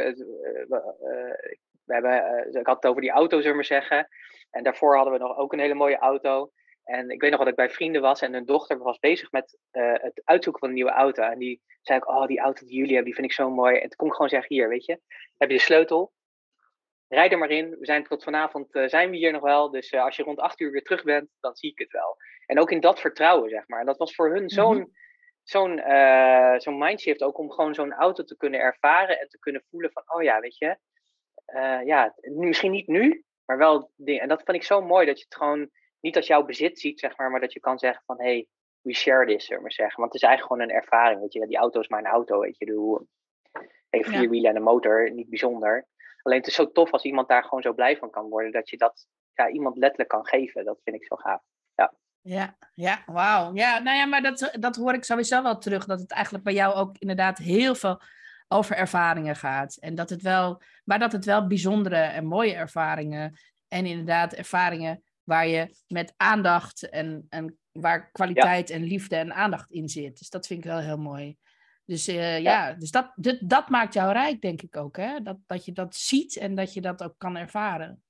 Speaker 2: We hebben, eh, ik had het over die auto, zullen we maar zeggen. En daarvoor hadden we nog ook een hele mooie auto. En ik weet nog dat ik bij vrienden was en hun dochter was bezig met eh, het uitzoeken van een nieuwe auto. En die zei ook, oh, die auto die jullie hebben, die vind ik zo mooi. En toen kon ik gewoon zeggen, hier, weet je, heb je de sleutel? Rijd er maar in. We zijn tot vanavond eh, zijn we hier nog wel. Dus als je rond acht uur weer terug bent, dan zie ik het wel. En ook in dat vertrouwen, zeg maar. En dat was voor hun zo'n zo'n eh, zo'n mindshift ook om gewoon zo'n auto te kunnen ervaren en te kunnen voelen van, oh ja, weet je, eh, ja, nu- misschien niet nu, maar wel dingen. En dat vind ik zo mooi dat je het gewoon niet als jouw bezit ziet, zeg maar, maar dat je kan zeggen van, hey, we share this, zullen we maar zeggen. Want het is eigenlijk gewoon een ervaring, weet je. Die auto is maar een auto, weet je. De, vier
Speaker 1: Ja.
Speaker 2: wielen en een motor, niet bijzonder. Alleen het is zo tof als iemand daar gewoon zo blij van kan worden, dat je dat ja, iemand letterlijk kan geven. Dat vind ik zo gaaf.
Speaker 1: Ja, ja, wauw. Ja, nou ja, maar dat, dat hoor ik sowieso wel terug. Dat het eigenlijk bij jou ook inderdaad heel veel over ervaringen gaat. En dat het wel, maar dat het wel bijzondere en mooie ervaringen. En inderdaad ervaringen waar je met aandacht en, en waar kwaliteit en liefde en aandacht in zit. Dus dat vind ik wel heel mooi. Dus eh, ja. dus dat, dat, dat maakt jou rijk, denk ik ook. Hè? Dat, dat je dat ziet en dat je dat ook kan ervaren.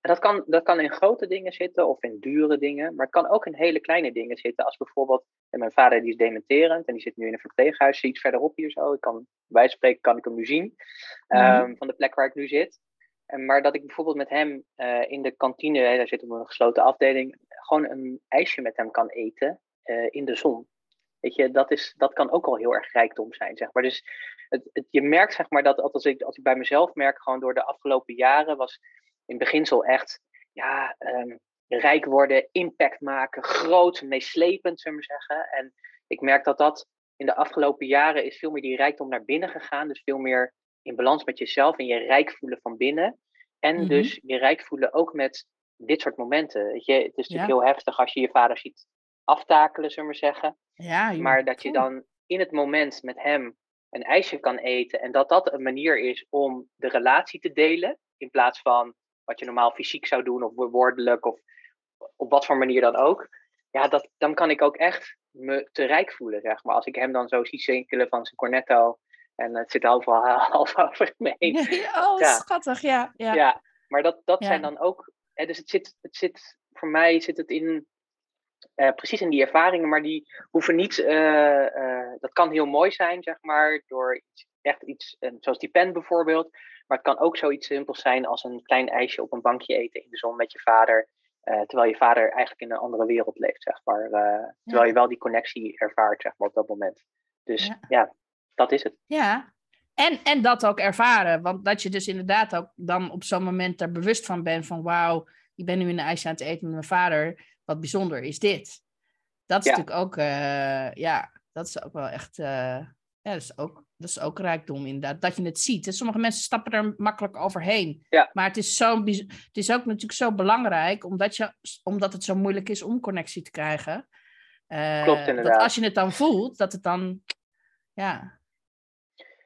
Speaker 2: En dat kan, dat kan in grote dingen zitten of in dure dingen, maar het kan ook in hele kleine dingen zitten. Als bijvoorbeeld, en mijn vader die is dementerend en die zit nu in een verpleeghuis iets verderop hier zo. Ik kan, bij spreken kan ik hem nu zien ehm, van de plek waar ik nu zit. En, maar dat ik bijvoorbeeld met hem eh, in de kantine, daar zit op een gesloten afdeling, gewoon een ijsje met hem kan eten eh, in de zon. Weet je, dat, is, dat kan ook al heel erg rijkdom zijn, zeg maar. Dus het, het, je merkt, zeg maar, dat als ik, als ik bij mezelf merk, gewoon door de afgelopen jaren, was in beginsel echt, ja, ehm, rijk worden, impact maken, groot, meeslepend, zullen we zeggen. En ik merk dat dat in de afgelopen jaren is veel meer die rijkdom naar binnen gegaan. Dus veel meer in balans met jezelf en je rijk voelen van binnen. En
Speaker 1: Mhm.
Speaker 2: dus je rijk voelen ook met dit soort momenten. Weet je, het is natuurlijk
Speaker 1: Ja.
Speaker 2: heel heftig als je je vader ziet aftakelen, zullen we maar zeggen.
Speaker 1: Ja, joh.
Speaker 2: Maar dat je dan in het moment met hem een ijsje kan eten. En dat dat een manier is om de relatie te delen. In plaats van wat je normaal fysiek zou doen of woordelijk of op wat voor manier dan ook. Ja, dat, dan kan ik ook echt me te rijk voelen, zeg maar. Als ik hem dan zo zie zinkelen van zijn cornetto. En het zit overal half over me heen.
Speaker 1: oh,
Speaker 2: Ja.
Speaker 1: schattig, ja. ja.
Speaker 2: Ja, maar dat, dat
Speaker 1: Ja.
Speaker 2: zijn dan ook. Hè, dus het zit, het zit, voor mij zit het in. eh, precies in die ervaringen, maar die hoeven niet. eh, eh, dat kan heel mooi zijn, zeg maar, door iets, echt iets, zoals die pen bijvoorbeeld. Maar het kan ook zoiets simpels zijn als een klein ijsje op een bankje eten in de zon met je vader. Eh, terwijl je vader eigenlijk in een andere wereld leeft, zeg maar. eh, terwijl je wel die connectie ervaart, zeg maar, op dat moment. Dus
Speaker 1: Ja.
Speaker 2: ja, dat is het.
Speaker 1: Ja, en, en dat ook ervaren. Want dat je dus inderdaad ook dan op zo'n moment er bewust van bent van... wauw, ik ben nu in een ijsje aan het eten met mijn vader. Wat bijzonder is dit. Dat is
Speaker 2: Ja.
Speaker 1: natuurlijk ook... eh, ja, dat is ook wel echt... ja, dat is ook, dat is ook rijkdom inderdaad. Dat je het ziet. En sommige mensen stappen er makkelijk overheen.
Speaker 2: Ja.
Speaker 1: Maar het is, zo, het is ook natuurlijk zo belangrijk... omdat, je, omdat het zo moeilijk is om connectie te krijgen. Eh,
Speaker 2: Klopt,
Speaker 1: Dat
Speaker 2: inderdaad.
Speaker 1: als je het dan voelt, dat het dan... Ja,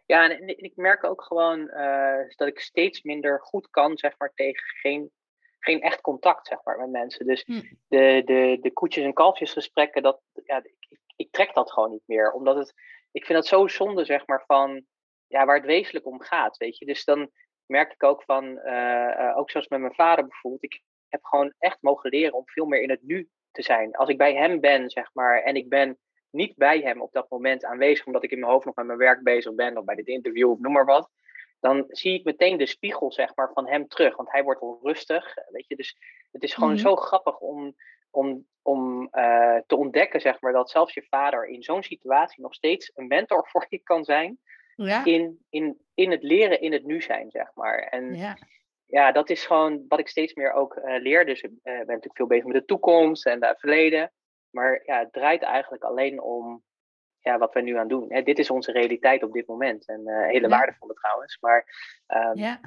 Speaker 2: Ja, en, en ik merk ook gewoon eh, dat ik steeds minder goed kan, zeg maar, tegen geen, geen echt contact, zeg maar, met mensen. Dus
Speaker 1: Hm.
Speaker 2: de, de, de koetjes- en kalfjesgesprekken, dat, ja, ik, ik trek dat gewoon niet meer. Omdat het, ik vind dat zo zonde, zeg maar, van ja, waar het wezenlijk om gaat, weet je. Dus dan merk ik ook van, eh, eh, ook zoals met mijn vader bijvoorbeeld, ik heb gewoon echt mogen leren om veel meer in het nu te zijn. Als ik bij hem ben, zeg maar, en ik ben niet bij hem op dat moment aanwezig, omdat ik in mijn hoofd nog met mijn werk bezig ben, of bij dit interview, of noem maar wat, dan zie ik meteen de spiegel, zeg maar, van hem terug. Want hij wordt onrustig, weet je. Dus het is gewoon
Speaker 1: Mhm.
Speaker 2: zo grappig om, om, om eh, te ontdekken, zeg maar, dat zelfs je vader in zo'n situatie nog steeds een mentor voor je kan zijn,
Speaker 1: ja,
Speaker 2: in, in, in het leren in het nu zijn, zeg maar. En
Speaker 1: ja.
Speaker 2: ja, dat is gewoon wat ik steeds meer ook eh, leer. Dus ik eh, ben natuurlijk veel bezig met de toekomst en het verleden. Maar ja, het draait eigenlijk alleen om ja, wat we nu aan doen. Hè, dit is onze realiteit op dit moment. En uh, hele ja. waardevolle trouwens. Maar um, ja.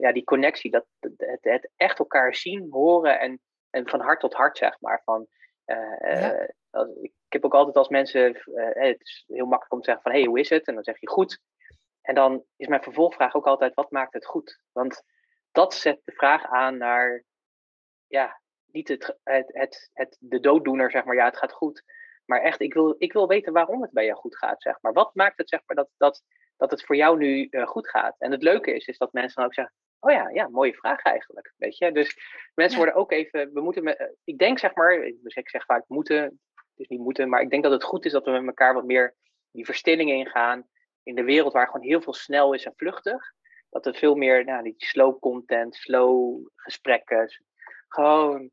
Speaker 2: Ja, die connectie, dat, het, het, echt elkaar zien, horen en, en van hart tot hart, zeg maar. Van, uh, ja. ik heb ook altijd als mensen, het is heel makkelijk om te zeggen van, hé, hey, hoe is het? En dan zeg je goed. En dan is mijn vervolgvraag ook altijd, wat maakt het goed? Want dat zet de vraag aan naar, ja, niet het, het, het, het, de dooddoener, zeg maar, ja, het gaat goed. Maar echt, ik wil, ik wil weten waarom het bij jou goed gaat, zeg maar. Wat maakt het, zeg maar, dat, dat, dat het voor jou nu uh, goed gaat? En het leuke is, is dat mensen dan ook zeggen, oh ja, ja, mooie vraag eigenlijk, weet je. Dus mensen worden ook even, we moeten, met, uh, ik denk, zeg maar, dus ik zeg vaak moeten, het is niet moeten, maar ik denk dat het goed is dat we met elkaar wat meer die verstilling ingaan in de wereld waar gewoon heel veel snel is en vluchtig. Dat er veel meer, nou, die slow content, slow gesprekken, gewoon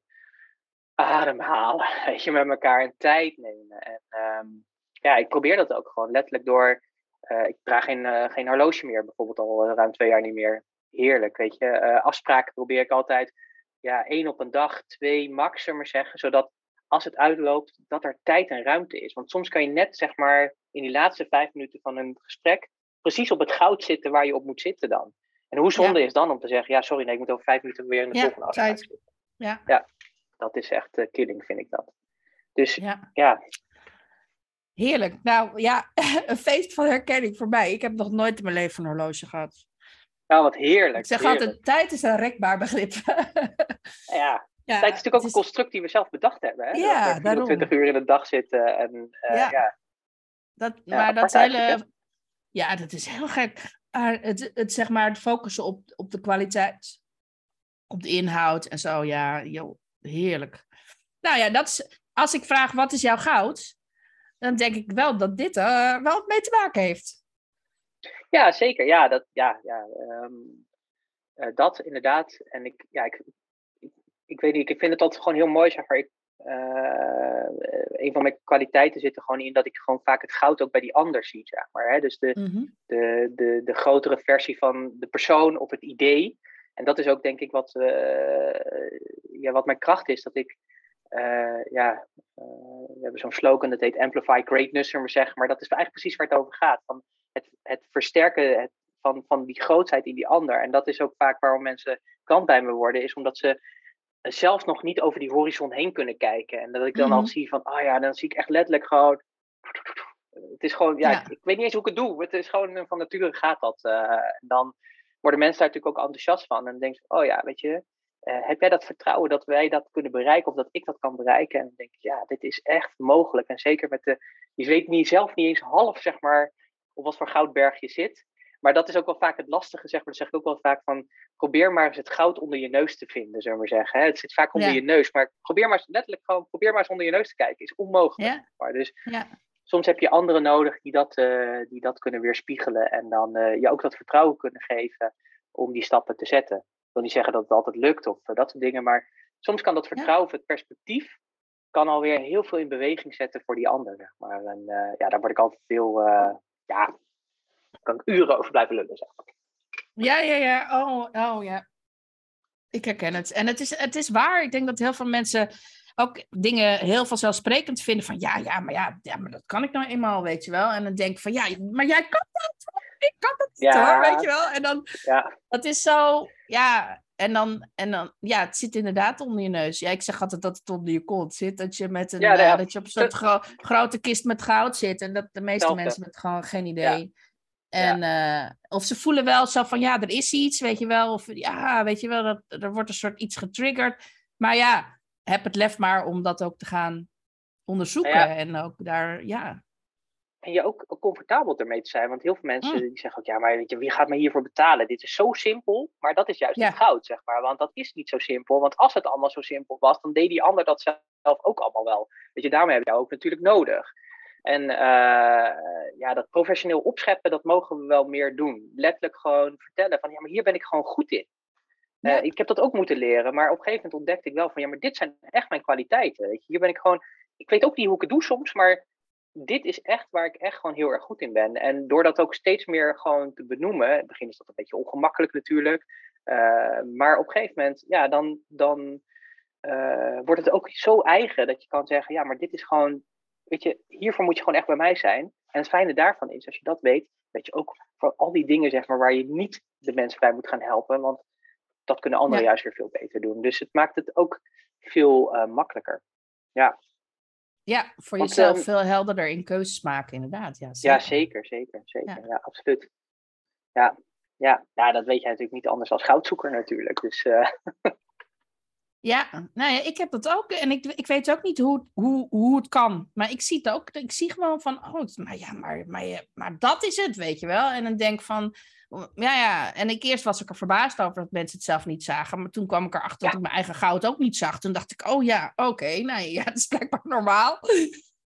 Speaker 2: ademhalen, weet je, met elkaar een tijd nemen. En um, ja, ik probeer dat ook gewoon letterlijk door. Uh, ik draag geen, uh, geen horloge meer, bijvoorbeeld al ruim twee jaar niet meer. Heerlijk, weet je. afspraken probeer ik altijd, ja, één op een dag, twee max, maar zeggen, zodat als het uitloopt, dat er tijd en ruimte is. Want soms kan je net, zeg maar, in die laatste vijf minuten van een gesprek, precies op het goud zitten waar je op moet zitten dan. En hoe zonde ja. is dan om te zeggen, ja, sorry, nee, ik moet over vijf minuten weer in de
Speaker 1: ja,
Speaker 2: volgende afspraak
Speaker 1: zitten. Ja.
Speaker 2: ja dat is echt uh, killing, vind ik dat. Dus
Speaker 1: ja.
Speaker 2: ja.
Speaker 1: Heerlijk. Nou ja, een feest van herkenning voor mij. Ik heb nog nooit in mijn leven een horloge gehad.
Speaker 2: Nou, wat heerlijk.
Speaker 1: Ik zeg
Speaker 2: heerlijk.
Speaker 1: altijd, tijd is een rekbaar begrip.
Speaker 2: ja. Ja, tijd is natuurlijk ook is... een construct die we zelf bedacht hebben. Hè?
Speaker 1: Ja,
Speaker 2: dat we 20 uur in de dag zitten. En, uh, ja. ja.
Speaker 1: Dat, maar dat hele... Ja, dat is heel gek. Maar het, het, zeg maar, het focussen op, op de kwaliteit, op de inhoud en zo, ja, joh, heerlijk. Nou ja, dat is, als ik vraag wat is jouw goud, dan denk ik wel dat dit er uh, wel mee te maken heeft.
Speaker 2: Ja, zeker. Ja, dat, ja, ja, um, uh, dat inderdaad. En ik, ja, ik, ik, ik, weet niet, ik vind het altijd gewoon heel mooi, zeg maar. Ik, uh, een van mijn kwaliteiten zit er gewoon in dat ik gewoon vaak het goud ook bij die ander zie, zeg maar. Hè? Dus de,
Speaker 1: Mhm.
Speaker 2: de, de, de grotere versie van de persoon of het idee. En dat is ook denk ik wat, uh, ja, wat mijn kracht is. Dat ik, uh, ja, we hebben zo'n slogan dat heet Amplify Greatness, maar zeggen. Maar dat is eigenlijk precies waar het over gaat. Van het, het versterken het, van, van die grootheid in die ander. En dat is ook vaak waarom mensen klant bij me worden, is omdat ze zelf nog niet over die horizon heen kunnen kijken. En dat ik dan
Speaker 1: Mhm.
Speaker 2: al zie van, ah ja, dan zie ik echt letterlijk gewoon. Het is gewoon, ja,
Speaker 1: Ja.
Speaker 2: Ik, ik weet niet eens hoe ik het doe. Het is gewoon eh, van nature gaat dat. Uh, dan worden mensen daar natuurlijk ook enthousiast van. En dan denk je, oh ja, weet je, uh, heb jij dat vertrouwen dat wij dat kunnen bereiken of dat ik dat kan bereiken? En dan denk ik, ja, dit is echt mogelijk. En zeker met de, je weet niet, zelf niet eens half, zeg maar, op wat voor goudberg je zit. Maar dat is ook wel vaak het lastige, zeg maar. Dat zeg ik ook wel vaak van, probeer maar eens het goud onder je neus te vinden, zullen we maar zeggen. Het zit vaak onder
Speaker 1: Ja.
Speaker 2: je neus, maar probeer maar eens, letterlijk gewoon, probeer maar eens onder je neus te kijken. Is onmogelijk.
Speaker 1: Ja.
Speaker 2: Maar dus
Speaker 1: Ja.
Speaker 2: soms heb je anderen nodig die dat, uh, die dat kunnen weerspiegelen en dan uh, je ook dat vertrouwen kunnen geven om die stappen te zetten. Ik wil niet zeggen dat het altijd lukt of uh, dat soort dingen, maar soms kan dat vertrouwen of het perspectief kan alweer heel veel in beweging zetten voor die ander. Zeg maar. En ja, daar word ik altijd veel, ja, kan ik uren over blijven lullen. Zeg maar.
Speaker 1: Ja, ja, ja. Oh, oh ja. Ik herken het. En het is, het is waar. Ik denk dat heel veel mensen ook dingen heel vanzelfsprekend vinden van ja, ja, maar ja, ja, maar dat kan ik nou eenmaal, weet je wel. En dan denk ik van ja, maar jij kan dat. Ik kan dat niet
Speaker 2: Ja.
Speaker 1: hoor, weet je wel. En dan,
Speaker 2: Ja,
Speaker 1: dat is zo, ja. En dan, en dan, ja, het zit inderdaad onder je neus. Ja, ik zeg altijd dat het onder je kont zit. Dat je, met een,
Speaker 2: Ja, nou ja.
Speaker 1: dat je op een soort gro- grote kist met goud zit. En dat de meeste
Speaker 2: Hetzelfde.
Speaker 1: mensen met gewoon geen idee. En, eh, of ze voelen wel zo van, ja, er is iets, weet je wel. Of ja, weet je wel, dat, er wordt een soort iets getriggerd. Maar ja, heb het lef maar om dat ook te gaan onderzoeken.
Speaker 2: Ja.
Speaker 1: En ook daar, ja.
Speaker 2: En je ook comfortabel ermee te zijn. Want heel veel mensen
Speaker 1: Mm.
Speaker 2: die zeggen ook, ja, maar weet je, wie gaat me hiervoor betalen? Dit is zo simpel, maar dat is juist
Speaker 1: Ja.
Speaker 2: het goud, zeg maar. Want dat is niet zo simpel. Want als het allemaal zo simpel was, dan deed die ander dat zelf ook allemaal wel. Weet je, daarom heb je jou ook natuurlijk nodig. En uh, ja, dat professioneel opscheppen, dat mogen we wel meer doen. Letterlijk gewoon vertellen van, ja, maar hier ben ik gewoon goed in.
Speaker 1: Ja.
Speaker 2: Uh, ik heb dat ook moeten leren, maar op een gegeven moment ontdekte ik wel van, ja, maar dit zijn echt mijn kwaliteiten. Weet je. Hier ben ik gewoon, ik weet ook niet hoe ik het doe soms, maar dit is echt waar ik echt gewoon heel erg goed in ben. En door dat ook steeds meer gewoon te benoemen, in het begin is dat een beetje ongemakkelijk natuurlijk, uh, maar op een gegeven moment, ja, dan, dan uh, wordt het ook zo eigen dat je kan zeggen, ja, maar dit is gewoon, weet je, hiervoor moet je gewoon echt bij mij zijn. En het fijne daarvan is, als je dat weet, weet je ook voor al die dingen zeg maar, waar je niet de mensen bij moet gaan helpen. Want dat kunnen anderen juist weer veel beter doen. Dus het maakt het ook veel uh, makkelijker. Ja.
Speaker 1: Ja, voor jezelf ehm, veel helderder in keuzes maken, inderdaad. Ja,
Speaker 2: zeker, ja, zeker, zeker. zeker. Ja. absoluut. Ja. Ja. ja, dat weet jij natuurlijk niet anders als goudzoeker natuurlijk. Dus, uh...
Speaker 1: Ja, nou ja, ik heb dat ook. En ik, ik weet ook niet hoe, hoe, hoe het kan. Maar ik zie het ook. Ik zie gewoon van, oh, maar ja, maar, maar, maar dat is het, weet je wel. En dan denk van, ja, ja. En ik eerst was ik er verbaasd over dat mensen het zelf niet zagen. Maar toen kwam ik erachter dat ik mijn eigen goud ook niet zag. Toen dacht ik, oh ja, oké, nou ja, dat is blijkbaar normaal.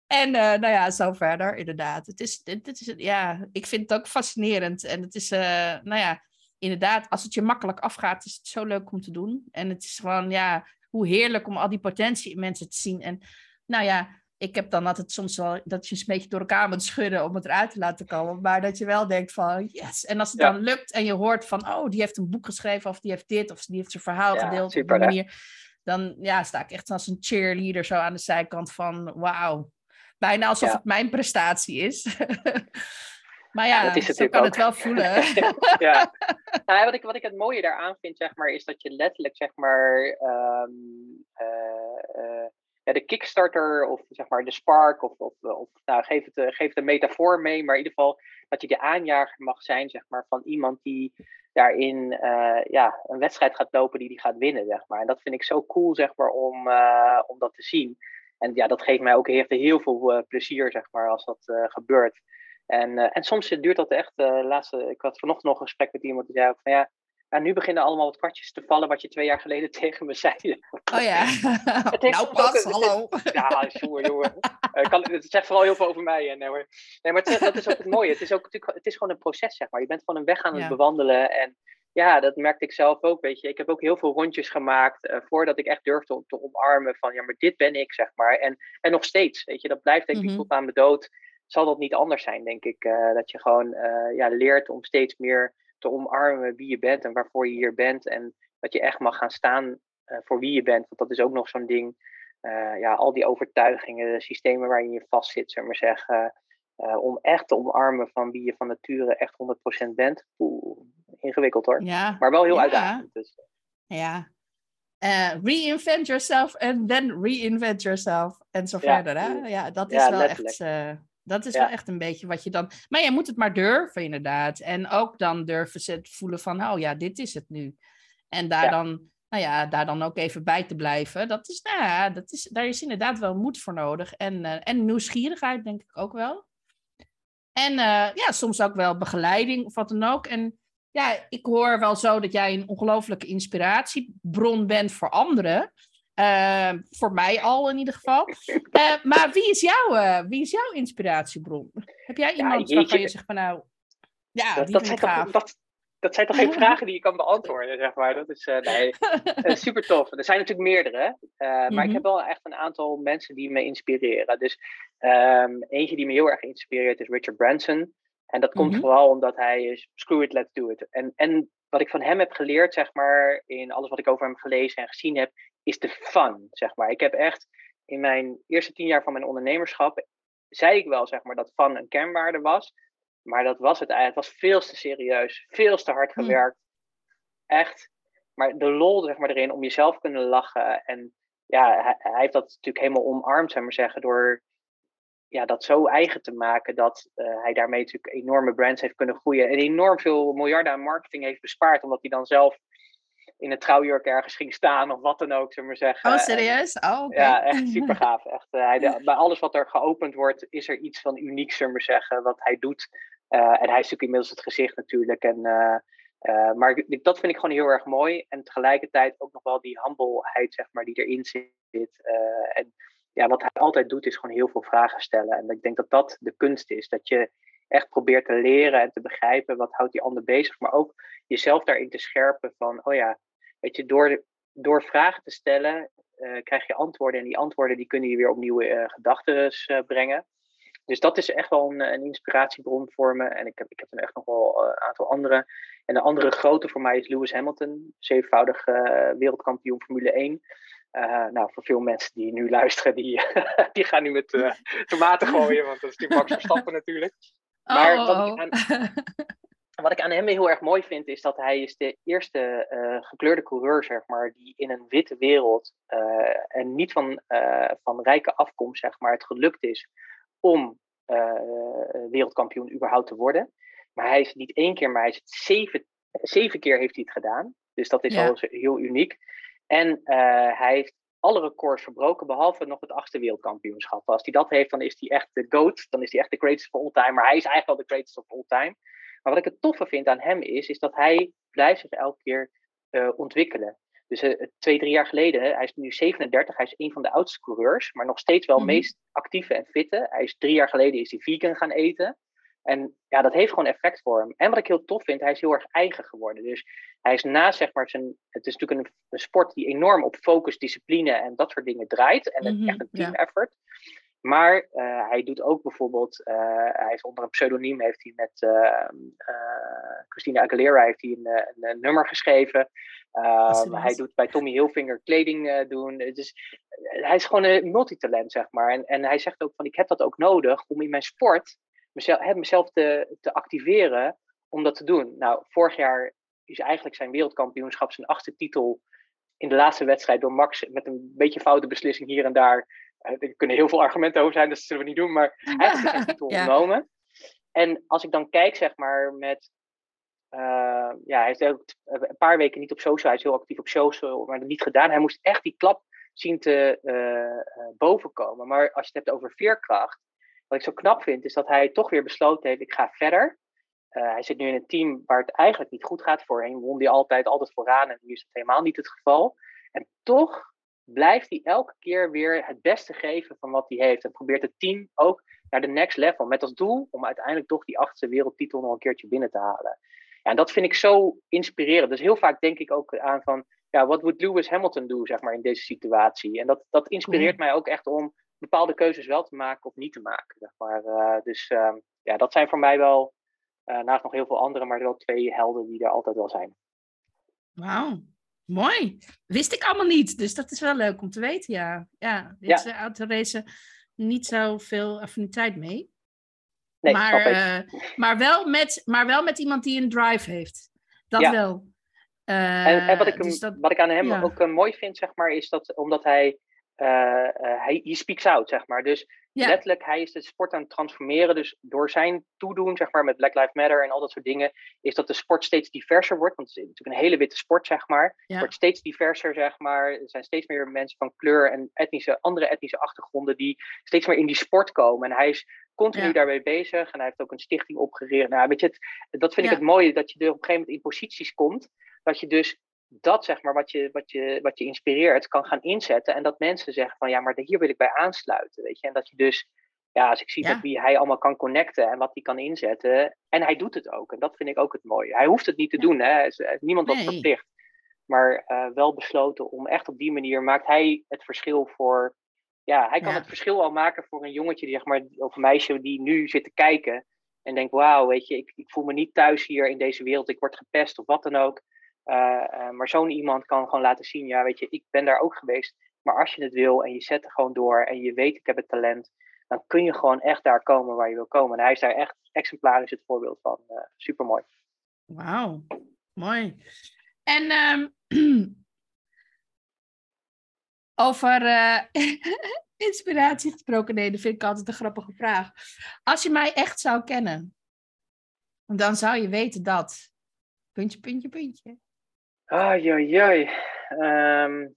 Speaker 1: En uh, nou ja, zo verder, inderdaad. Het is, dit, is, ja, ik vind het ook fascinerend. En het is, uh, nou ja, inderdaad, als het je makkelijk afgaat, is het zo leuk om te doen. En het is gewoon, ja, hoe heerlijk om al die potentie in mensen te zien. En nou ja, ik heb dan altijd soms wel dat je een beetje door elkaar moet schudden om het eruit te laten komen. Maar dat je wel denkt van yes. En als het dan lukt en je hoort van oh, die heeft een boek geschreven of die heeft dit of die heeft zijn verhaal gedeeld super, op die manier. Dan ja, sta ik echt als een cheerleader zo aan de zijkant van wauw. Bijna alsof het mijn prestatie is. Maar ja, dat is zo kan het wel voelen.
Speaker 2: ja. Nou, wat, ik, wat ik het mooie daaraan vind, zeg maar, is dat je letterlijk, zeg maar, ehm, eh, eh, ja, de Kickstarter of zeg maar de Spark, of, of, of nou, geef, het, eh, geef het een metafoor mee, maar in ieder geval dat je de aanjager mag zijn, zeg maar, van iemand die daarin ja, een wedstrijd gaat lopen die die gaat winnen, zeg maar. En dat vind ik zo cool, zeg maar, om, om dat te zien. En ja, dat geeft mij ook heeft heel veel plezier, zeg maar, als dat gebeurt. En, uh, en soms duurt dat echt. Uh, laatste, ik had vanochtend nog een gesprek met iemand die zei van ja, ja, nu beginnen allemaal wat kwartjes te vallen wat je twee jaar geleden tegen me zei.
Speaker 1: Oh ja. nou pas, hallo.
Speaker 2: ja, jongen, jongen. Uh, kan, het zegt vooral heel veel over mij. Nee, maar, nee, maar het, dat is ook het mooie. Het is, ook, het is gewoon een proces, zeg maar. Je bent gewoon een weg aan het bewandelen. En ja, dat merkte ik zelf ook, weet je. Ik heb ook heel veel rondjes gemaakt uh, voordat ik echt durfde om te omarmen van, ja, maar dit ben ik, zeg maar. En, en nog steeds, weet je. Dat blijft denk ik mm -hmm. tot aan mijn dood zal dat niet anders zijn, denk ik. Uh, dat je gewoon uh, ja, leert om steeds meer te omarmen wie je bent en waarvoor je hier bent. En dat je echt mag gaan staan uh, voor wie je bent. Want dat is ook nog zo'n ding. ja, al die overtuigingen, de systemen waarin je vastzit, zeg maar zeggen. om echt te omarmen van wie je van nature echt 100% bent. Oeh, ingewikkeld hoor.
Speaker 1: Ja.
Speaker 2: Maar wel heel ja. uitdagend. Dus.
Speaker 1: Ja, uh, reinvent yourself and then reinvent yourself. En zo ja, verder. Hè? Ja, dat is ja, wel letterlijk. echt. Uh, dat is wel echt een beetje wat je dan. Maar je moet het maar durven, inderdaad. En ook dan durven ze het voelen van, oh ja, dit is het nu. En daar dan, nou ja, daar dan ook even bij te blijven. Dat is, nou ja, dat is, daar is inderdaad wel moed voor nodig. En, uh, en nieuwsgierigheid, denk ik ook wel. En uh, ja, soms ook wel begeleiding of wat dan ook. En ja, ik hoor wel zo dat jij een ongelofelijke inspiratiebron bent voor anderen. Uh, voor mij al in ieder geval. Uh, maar wie is, jouw, uh, wie is jouw inspiratiebron? Heb jij iemand ja, waarvan je zegt van nou, ja, dat, die dat,
Speaker 2: zijn toch, dat, dat, zijn toch geen vragen die je kan beantwoorden, zeg maar. Dat is nee, super tof. Er zijn natuurlijk meerdere, maar mm -hmm. ik mhm. heb wel echt een aantal mensen die me inspireren. Dus um, eentje die me heel erg inspireert is Richard Branson. En dat komt mm -hmm. vooral omdat hij is screw it, let's do it. En, en wat ik van hem heb geleerd, zeg maar, in alles wat ik over hem gelezen en gezien heb, is de fun, zeg maar. Ik heb echt in mijn eerste tien jaar van mijn ondernemerschap, zei ik wel, zeg maar, dat fun een kernwaarde was. Maar dat was het eigenlijk. Het was veel te serieus, veel te hard hmm. gewerkt. Echt. Maar de lol, zeg maar, erin om jezelf kunnen lachen. En ja, hij, hij heeft dat natuurlijk helemaal omarmd, zeg maar zeggen, door ja, dat zo eigen te maken dat uh, hij daarmee natuurlijk enorme brands heeft kunnen groeien en enorm veel miljarden aan marketing heeft bespaard, omdat hij dan zelf in een trouwjurk ergens ging staan of wat dan ook, zullen we zeggen.
Speaker 1: Oh, serieus? Oh, okay.
Speaker 2: Ja, echt super gaaf. Echt, uh, hij, bij alles wat er geopend wordt, is er iets van uniek, zullen we zeggen, wat hij doet. Uh, en hij is natuurlijk inmiddels het gezicht natuurlijk. En, maar dat vind ik gewoon heel erg mooi. En tegelijkertijd ook nog wel die humbleheid, zeg maar, die erin zit. en ja, wat hij altijd doet, is gewoon heel veel vragen stellen. En ik denk dat dat de kunst is. Dat je echt probeert te leren en te begrijpen wat houdt die ander bezig. Maar ook jezelf daarin te scherpen van, oh ja, weet je, door, door vragen te stellen uh, krijg je antwoorden. En die antwoorden die kunnen je weer op nieuwe uh, gedachten uh, brengen. Dus dat is echt wel een, een, inspiratiebron voor me. En ik heb, ik heb er echt nog wel een aantal andere. En de andere grote voor mij is Lewis Hamilton, zevenvoudig wereldkampioen Formule 1. nou, voor veel mensen die nu luisteren, die, die gaan nu met tomaten gooien, want dat is die Max Verstappen natuurlijk. Maar oh, wat, ik aan, wat ik aan hem heel erg mooi vind, is dat hij is de eerste gekleurde coureur, zeg maar, die in een witte wereld en niet van, van rijke afkomst, zeg maar, het gelukt is om wereldkampioen überhaupt te worden. Maar hij is niet één keer, maar hij is het zeven, zeven keer heeft hij het gedaan. Dus dat is al heel uniek. En hij heeft alle records verbroken, behalve nog het achtste wereldkampioenschap. Als hij dat heeft, dan is hij echt de GOAT. Dan is hij echt de greatest of all time. Maar hij is eigenlijk wel de greatest of all time. Maar wat ik het toffe vind aan hem is, is dat hij blijft zich elke keer uh, ontwikkelen. Dus uh, twee, drie jaar geleden, hij is nu 37, hij is een van de oudste coureurs, maar nog steeds wel mm meest actieve en fitte. Hij is drie jaar geleden is hij vegan gaan eten. En ja, dat heeft gewoon effect voor hem. En wat ik heel tof vind, hij is heel erg eigen geworden. Dus hij is na, zeg maar, zijn. Het is natuurlijk een, een sport die enorm op focus, discipline en dat soort dingen draait. En mm echt een team effort. Maar uh, hij doet ook bijvoorbeeld, uh, hij is onder een pseudoniem, heeft hij met uh, Christina Aguilera heeft hij een, een, nummer geschreven. Ehm, hij doet bij Tommy Hilfiger kleding doen. Dus hij is gewoon een multitalent, zeg maar. En, en hij zegt ook van, ik heb dat ook nodig om in mijn sport mezelf, mezelf te, te activeren om dat te doen. Nou, vorig jaar is eigenlijk zijn wereldkampioenschap zijn achtste titel in de laatste wedstrijd door Max met een beetje foute beslissing hier en daar. Eh, er kunnen heel veel argumenten over zijn, dat zullen we niet doen, maar hij heeft zijn titel ja. genomen. En als ik dan kijk, zeg maar, met. Uh, ja, hij heeft ook een paar weken niet op social, hij is heel actief op social, maar dat niet gedaan. Hij moest echt die klap zien te uh, bovenkomen. Maar als je het hebt over veerkracht, wat ik zo knap vind, is dat hij toch weer besloten heeft: ik ga verder. Uh, hij zit nu in een team waar het eigenlijk niet goed gaat. Voorheen won hij altijd, altijd vooraan en nu is het helemaal niet het geval. En toch blijft hij elke keer weer het beste geven van wat hij heeft. En probeert het team ook naar de next level. Met als doel om uiteindelijk toch die achtste wereldtitel nog een keertje binnen te halen. Ja, en dat vind ik zo inspirerend. Dus heel vaak denk ik ook aan van, ja, wat moet Lewis Hamilton doen, zeg maar, in deze situatie? En dat, dat inspireert mij ook echt om bepaalde keuzes wel te maken of niet te maken. Zeg maar. Uh, dus uh, ja, dat zijn voor mij wel, uh, naast nog heel veel andere, maar wel twee helden die er altijd wel zijn.
Speaker 1: Wauw, mooi. Wist ik allemaal niet, dus dat is wel leuk om te weten, ja. Ja, dit ja. is autoracen niet zoveel affiniteit mee.
Speaker 2: Nee,
Speaker 1: maar, maar, wel met, maar wel met iemand die een drive heeft. Dat ja. wel.
Speaker 2: en, en wat, ik, dus dat, wat ik aan hem ja. ook mooi vind, zeg maar, is dat omdat hij uh, hij he speaks out, zeg maar. Dus letterlijk, hij is de sport aan het transformeren. Dus door zijn toedoen, zeg maar, met Black Lives Matter en al dat soort dingen, is dat de sport steeds diverser wordt. Want het is natuurlijk een hele witte sport, zeg maar. Wordt steeds diverser, zeg maar. Er zijn steeds meer mensen van kleur en etnische, andere etnische achtergronden die steeds meer in die sport komen. En hij is continu daarmee bezig. En hij heeft ook een stichting opgericht. Nou, weet je, het, dat vind ik het mooie, dat je er op een gegeven moment in posities komt. Dat je dus dat zeg maar wat je, wat, je, wat je inspireert kan gaan inzetten. En dat mensen zeggen van ja, maar hier wil ik bij aansluiten. Weet je? En dat je dus, ja, als ik zie dat wie hij allemaal kan connecten en wat hij kan inzetten. En hij doet het ook. En dat vind ik ook het mooie. Hij hoeft het niet te doen, hè. Er is niemand dat verplicht. Maar uh, wel besloten om echt op die manier maakt hij het verschil voor. Ja, hij kan het verschil al maken voor een jongetje die, zeg maar, of een meisje die nu zit te kijken. En denkt, wauw, weet je, ik, ik voel me niet thuis hier in deze wereld. Ik word gepest of wat dan ook. Uh, uh, maar zo'n iemand kan gewoon laten zien, ja, weet je, ik ben daar ook geweest. Maar als je het wil en je zet er gewoon door en je weet, ik heb het talent, dan kun je gewoon echt daar komen waar je wil komen. En hij is daar echt exemplarisch het voorbeeld van. Uh, eh, Super mooi.
Speaker 1: Wauw, mooi. En um, over inspiratie gesproken, nee, dat vind ik altijd een grappige vraag. Als je mij echt zou kennen, dan zou je weten dat. Puntje, puntje, puntje.
Speaker 2: Um,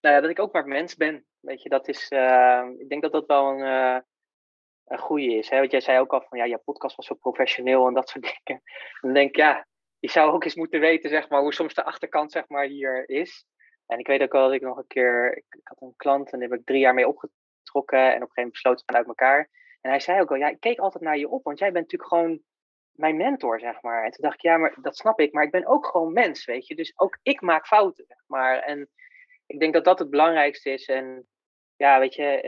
Speaker 2: nou ja, dat ik ook maar mens ben. Weet je, dat is. Uh, ik denk dat dat wel een, uh, een goede is. Hè? Want jij zei ook al van ja, je podcast was zo professioneel en dat soort dingen. En dan denk ik, ja, je zou ook eens moeten weten, zeg maar, hoe soms de achterkant, zeg maar, hier is. En ik weet ook wel dat ik nog een keer. Ik, had een klant en daar heb ik drie jaar mee opgetrokken. En op een gegeven moment besloten we uit elkaar. En hij zei ook al, ja, ik keek altijd naar je op, want jij bent natuurlijk gewoon mijn mentor, zeg maar. En toen dacht ik, ja, maar dat snap ik, maar ik ben ook gewoon mens, weet je. Dus ook ik maak fouten, zeg maar. En ik denk dat dat het belangrijkste is. En ja, weet je,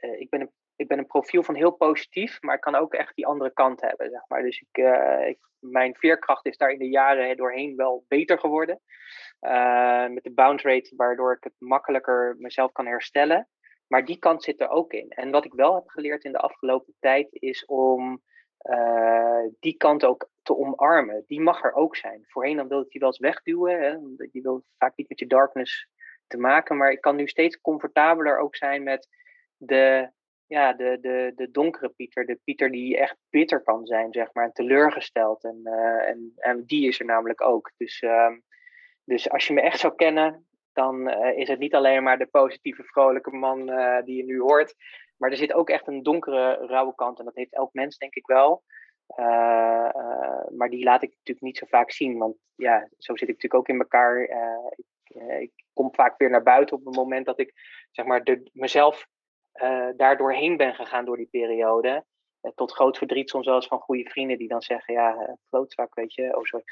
Speaker 2: uh, ik, ben een, ik ben een profiel van heel positief, maar ik kan ook echt die andere kant hebben, zeg maar. Dus ik, ik mijn veerkracht is daar in de jaren doorheen wel beter geworden. met de bounce rate, waardoor ik het makkelijker mezelf kan herstellen. Maar die kant zit er ook in. En wat ik wel heb geleerd in de afgelopen tijd is om die kant ook te omarmen. Die mag er ook zijn. Voorheen dan wilde ik die wel eens wegduwen. Hè? Die wil vaak niet met je darkness te maken. Maar ik kan nu steeds comfortabeler ook zijn met de, ja, de, de, de donkere Pieter. De Pieter die echt bitter kan zijn, zeg maar. En teleurgesteld. En, uh, en, en die is er namelijk ook. Dus, uh, dus als je me echt zou kennen, dan uh, is het niet alleen maar de positieve, vrolijke man die je nu hoort. Maar er zit ook echt een donkere, rauwe kant. En dat heeft elk mens, denk ik wel. maar die laat ik natuurlijk niet zo vaak zien. Want ja, zo zit ik natuurlijk ook in elkaar. Ik, ik, kom vaak weer naar buiten op het moment dat ik zeg maar, de, mezelf daar doorheen ben gegaan door die periode. Uh, tot groot verdriet soms wel eens van goede vrienden die dan zeggen, ja, klootzak, eh, weet je. Oh, sorry.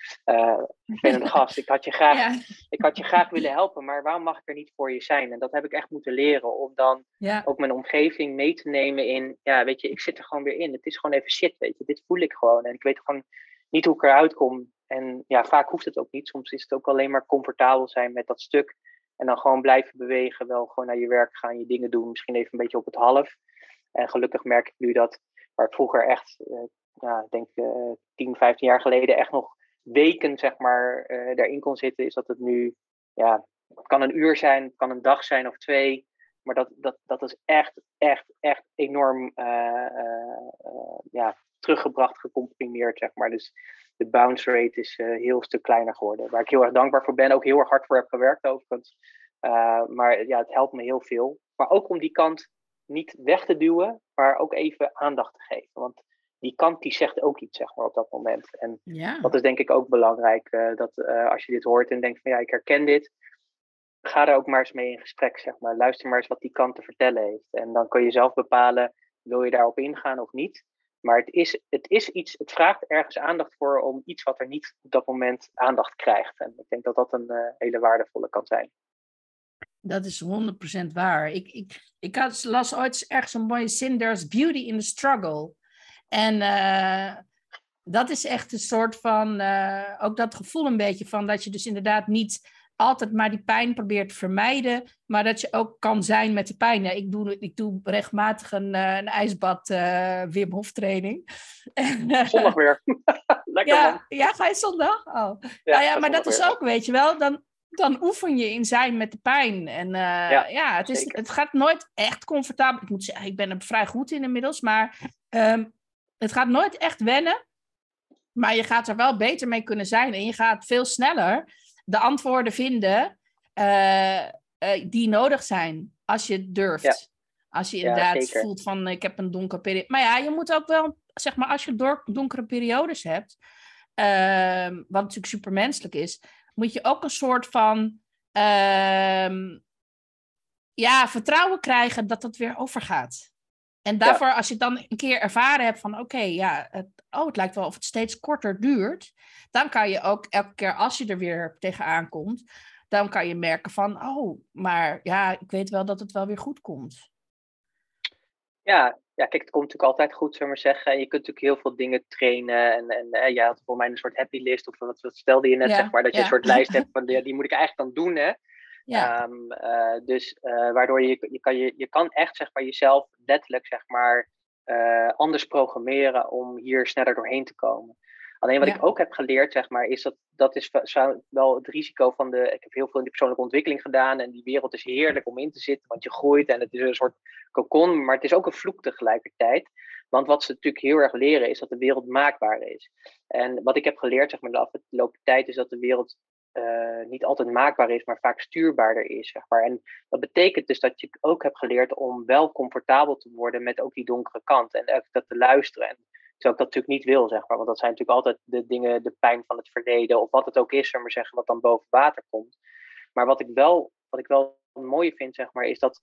Speaker 2: ik ben een gast, ik had, je graag, ja. ik had je graag willen helpen, maar waarom mag ik er niet voor je zijn? En dat heb ik echt moeten leren, om dan ja. ook mijn omgeving mee te nemen in, ja, weet je, ik zit er gewoon weer in. Het is gewoon even shit, weet je. Dit voel ik gewoon. En ik weet gewoon niet hoe ik eruit kom. En ja, vaak hoeft het ook niet. Soms is het ook alleen maar comfortabel zijn met dat stuk. En dan gewoon blijven bewegen, wel gewoon naar je werk gaan, je dingen doen. Misschien even een beetje op het half. En gelukkig merk ik nu dat, waar ik vroeger echt, uh, ja, ik denk uh, 10, 15 jaar geleden echt nog weken, zeg maar, uh, daarin kon zitten, is dat het nu, ja, het kan een uur zijn, het kan een dag zijn of twee. Maar dat, dat, dat is echt, echt, echt enorm ja, teruggebracht, gecomprimeerd, zeg maar. Dus de bounce rate is uh, heel stuk kleiner geworden. Waar ik heel erg dankbaar voor ben, ook heel erg hard voor heb gewerkt overigens. Uh, maar ja, het helpt me heel veel. Maar ook om die kant niet weg te duwen, maar ook even aandacht te geven. Want die kant die zegt ook iets, zeg maar, op dat moment. En ja. dat is denk ik ook belangrijk, uh, dat als je dit hoort en denkt van ja, ik herken dit, ga er ook maar eens mee in gesprek, zeg maar. Luister maar eens wat die kant te vertellen heeft. En dan kun je zelf bepalen, wil je daarop ingaan of niet. Maar het is, het is iets, het vraagt ergens aandacht voor om iets wat er niet op dat moment aandacht krijgt. En ik denk dat dat een uh, hele waardevolle kan zijn.
Speaker 1: Dat is 100% waar. Ik, ik, ik had, las ooit ergens een mooie zin: There's beauty in the struggle. En uh, dat is echt een soort van, uh, ook dat gevoel een beetje van dat je dus inderdaad niet altijd maar die pijn probeert te vermijden, maar dat je ook kan zijn met de pijn. Ja, ik, doe, ik doe regelmatig een, uh, een ijsbad uh, Wim Hof training.
Speaker 2: zondag weer. Lekker
Speaker 1: ja,
Speaker 2: man.
Speaker 1: Ja, ga je zondag? Oh. Ja, nou ja, maar dat is ook, weet je wel, dan, dan oefen je in zijn met de pijn. En uh, ja, ja, het, is, het gaat nooit echt comfortabel. Ik moet zeggen, ik ben er vrij goed in inmiddels, maar um, het gaat nooit echt wennen. Maar je gaat er wel beter mee kunnen zijn en je gaat veel sneller de antwoorden vinden uh, uh, die nodig zijn. Als je durft. Ja. Als je inderdaad ja, voelt van ik heb een donkere periode. Maar ja, je moet ook wel, zeg maar, als je donkere periodes hebt, uh, wat natuurlijk supermenselijk is, moet je ook een soort van ehm, ja, vertrouwen krijgen dat het weer overgaat. En daarvoor, ja. als je dan een keer ervaren hebt van oké, okay, ja, het, oh, het lijkt wel of het steeds korter duurt, dan kan je ook elke keer als je er weer tegenaan komt, dan kan je merken van oh, maar ja, ik weet wel dat het wel weer goed komt.
Speaker 2: Ja, ja kijk, het komt natuurlijk altijd goed, zullen we maar zeggen. Je kunt natuurlijk heel veel dingen trainen. En, en eh, jij had voor mij een soort happy list, of wat, wat stelde je net, ja, zeg maar, dat je ja. een soort lijst hebt van die, die moet ik eigenlijk dan doen, hè. Ja. Um, uh, dus uh, waardoor je, je, kan, je, je kan echt zeg maar, jezelf letterlijk zeg maar, uh, anders programmeren om hier sneller doorheen te komen. Alleen wat ja. ik ook heb geleerd, zeg maar, is dat dat is wel het risico van de. Ik heb heel veel in die persoonlijke ontwikkeling gedaan en die wereld is heerlijk om in te zitten, want je groeit en het is een soort cocon, maar het is ook een vloek tegelijkertijd. Want wat ze natuurlijk heel erg leren is dat de wereld maakbaar is. En wat ik heb geleerd, zeg maar, de afgelopen tijd is dat de wereld uh, niet altijd maakbaar is, maar vaak stuurbaarder is. Zeg maar. En dat betekent dus dat je ook hebt geleerd om wel comfortabel te worden met ook die donkere kant en ook dat te luisteren. En terwijl ik dat natuurlijk niet wil, zeg maar, want dat zijn natuurlijk altijd de dingen, de pijn van het verleden of wat het ook is, maar zeggen, wat dan boven water komt. Maar wat ik wel, wat ik wel mooi vind, zeg maar, is dat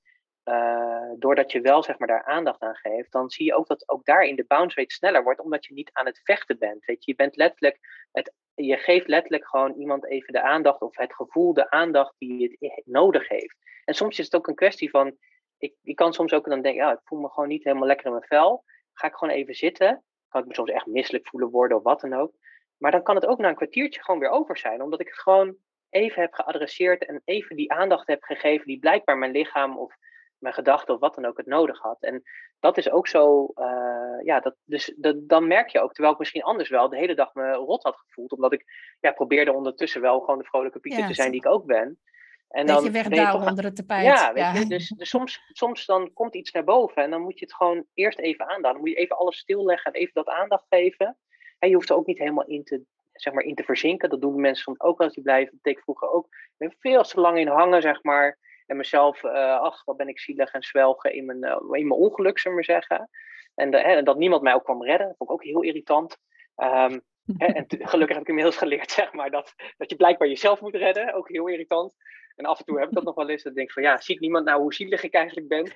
Speaker 2: uh, doordat je wel zeg maar, daar aandacht aan geeft, dan zie je ook dat ook daarin de bounce rate sneller wordt, omdat je niet aan het vechten bent. Weet je, je bent letterlijk, het, je geeft letterlijk gewoon iemand even de aandacht of het gevoel, de aandacht die het nodig heeft. En soms is het ook een kwestie van, ik, ik kan soms ook dan denken, ja, ik voel me gewoon niet helemaal lekker in mijn vel. Ga ik gewoon even zitten. Kan ik me soms echt misselijk voelen worden of wat dan ook. Maar dan kan het ook na een kwartiertje gewoon weer over zijn, omdat ik het gewoon even heb geadresseerd en even die aandacht heb gegeven die blijkbaar mijn lichaam of mijn gedachten of wat dan ook het nodig had. En dat is ook zo, uh, ja, dat, dus dat, dan merk je ook, terwijl ik misschien anders wel de hele dag me rot had gevoeld, omdat ik ja, probeerde ondertussen wel gewoon de vrolijke Pieter te zijn die ik ook ben.
Speaker 1: En dan je wegdouwen onder het tapijt.
Speaker 2: Ja, weet Je, dus, dus, soms, soms dan komt iets naar boven en dan moet je het gewoon eerst even aandaan. Dan moet je even alles stilleggen en even dat aandacht geven. En je hoeft er ook niet helemaal in te, zeg maar, in te verzinken. Dat doen mensen soms ook als die blijven. Dat deed ik vroeger ook. Ik ben veel te lang in hangen, zeg maar. En mezelf, uh, ach, wat ben ik zielig en zwelgen in mijn, uh, in mijn ongeluk, zullen we maar zeggen. En, de, hè, dat niemand mij ook kwam redden, dat vond ik ook heel irritant. Um, hè, en gelukkig heb ik inmiddels geleerd, zeg maar, dat, dat je blijkbaar jezelf moet redden. Ook heel irritant. En af en toe heb ik dat nog wel eens. Dat ik denk van, ja, ziet niemand nou hoe zielig ik eigenlijk ben?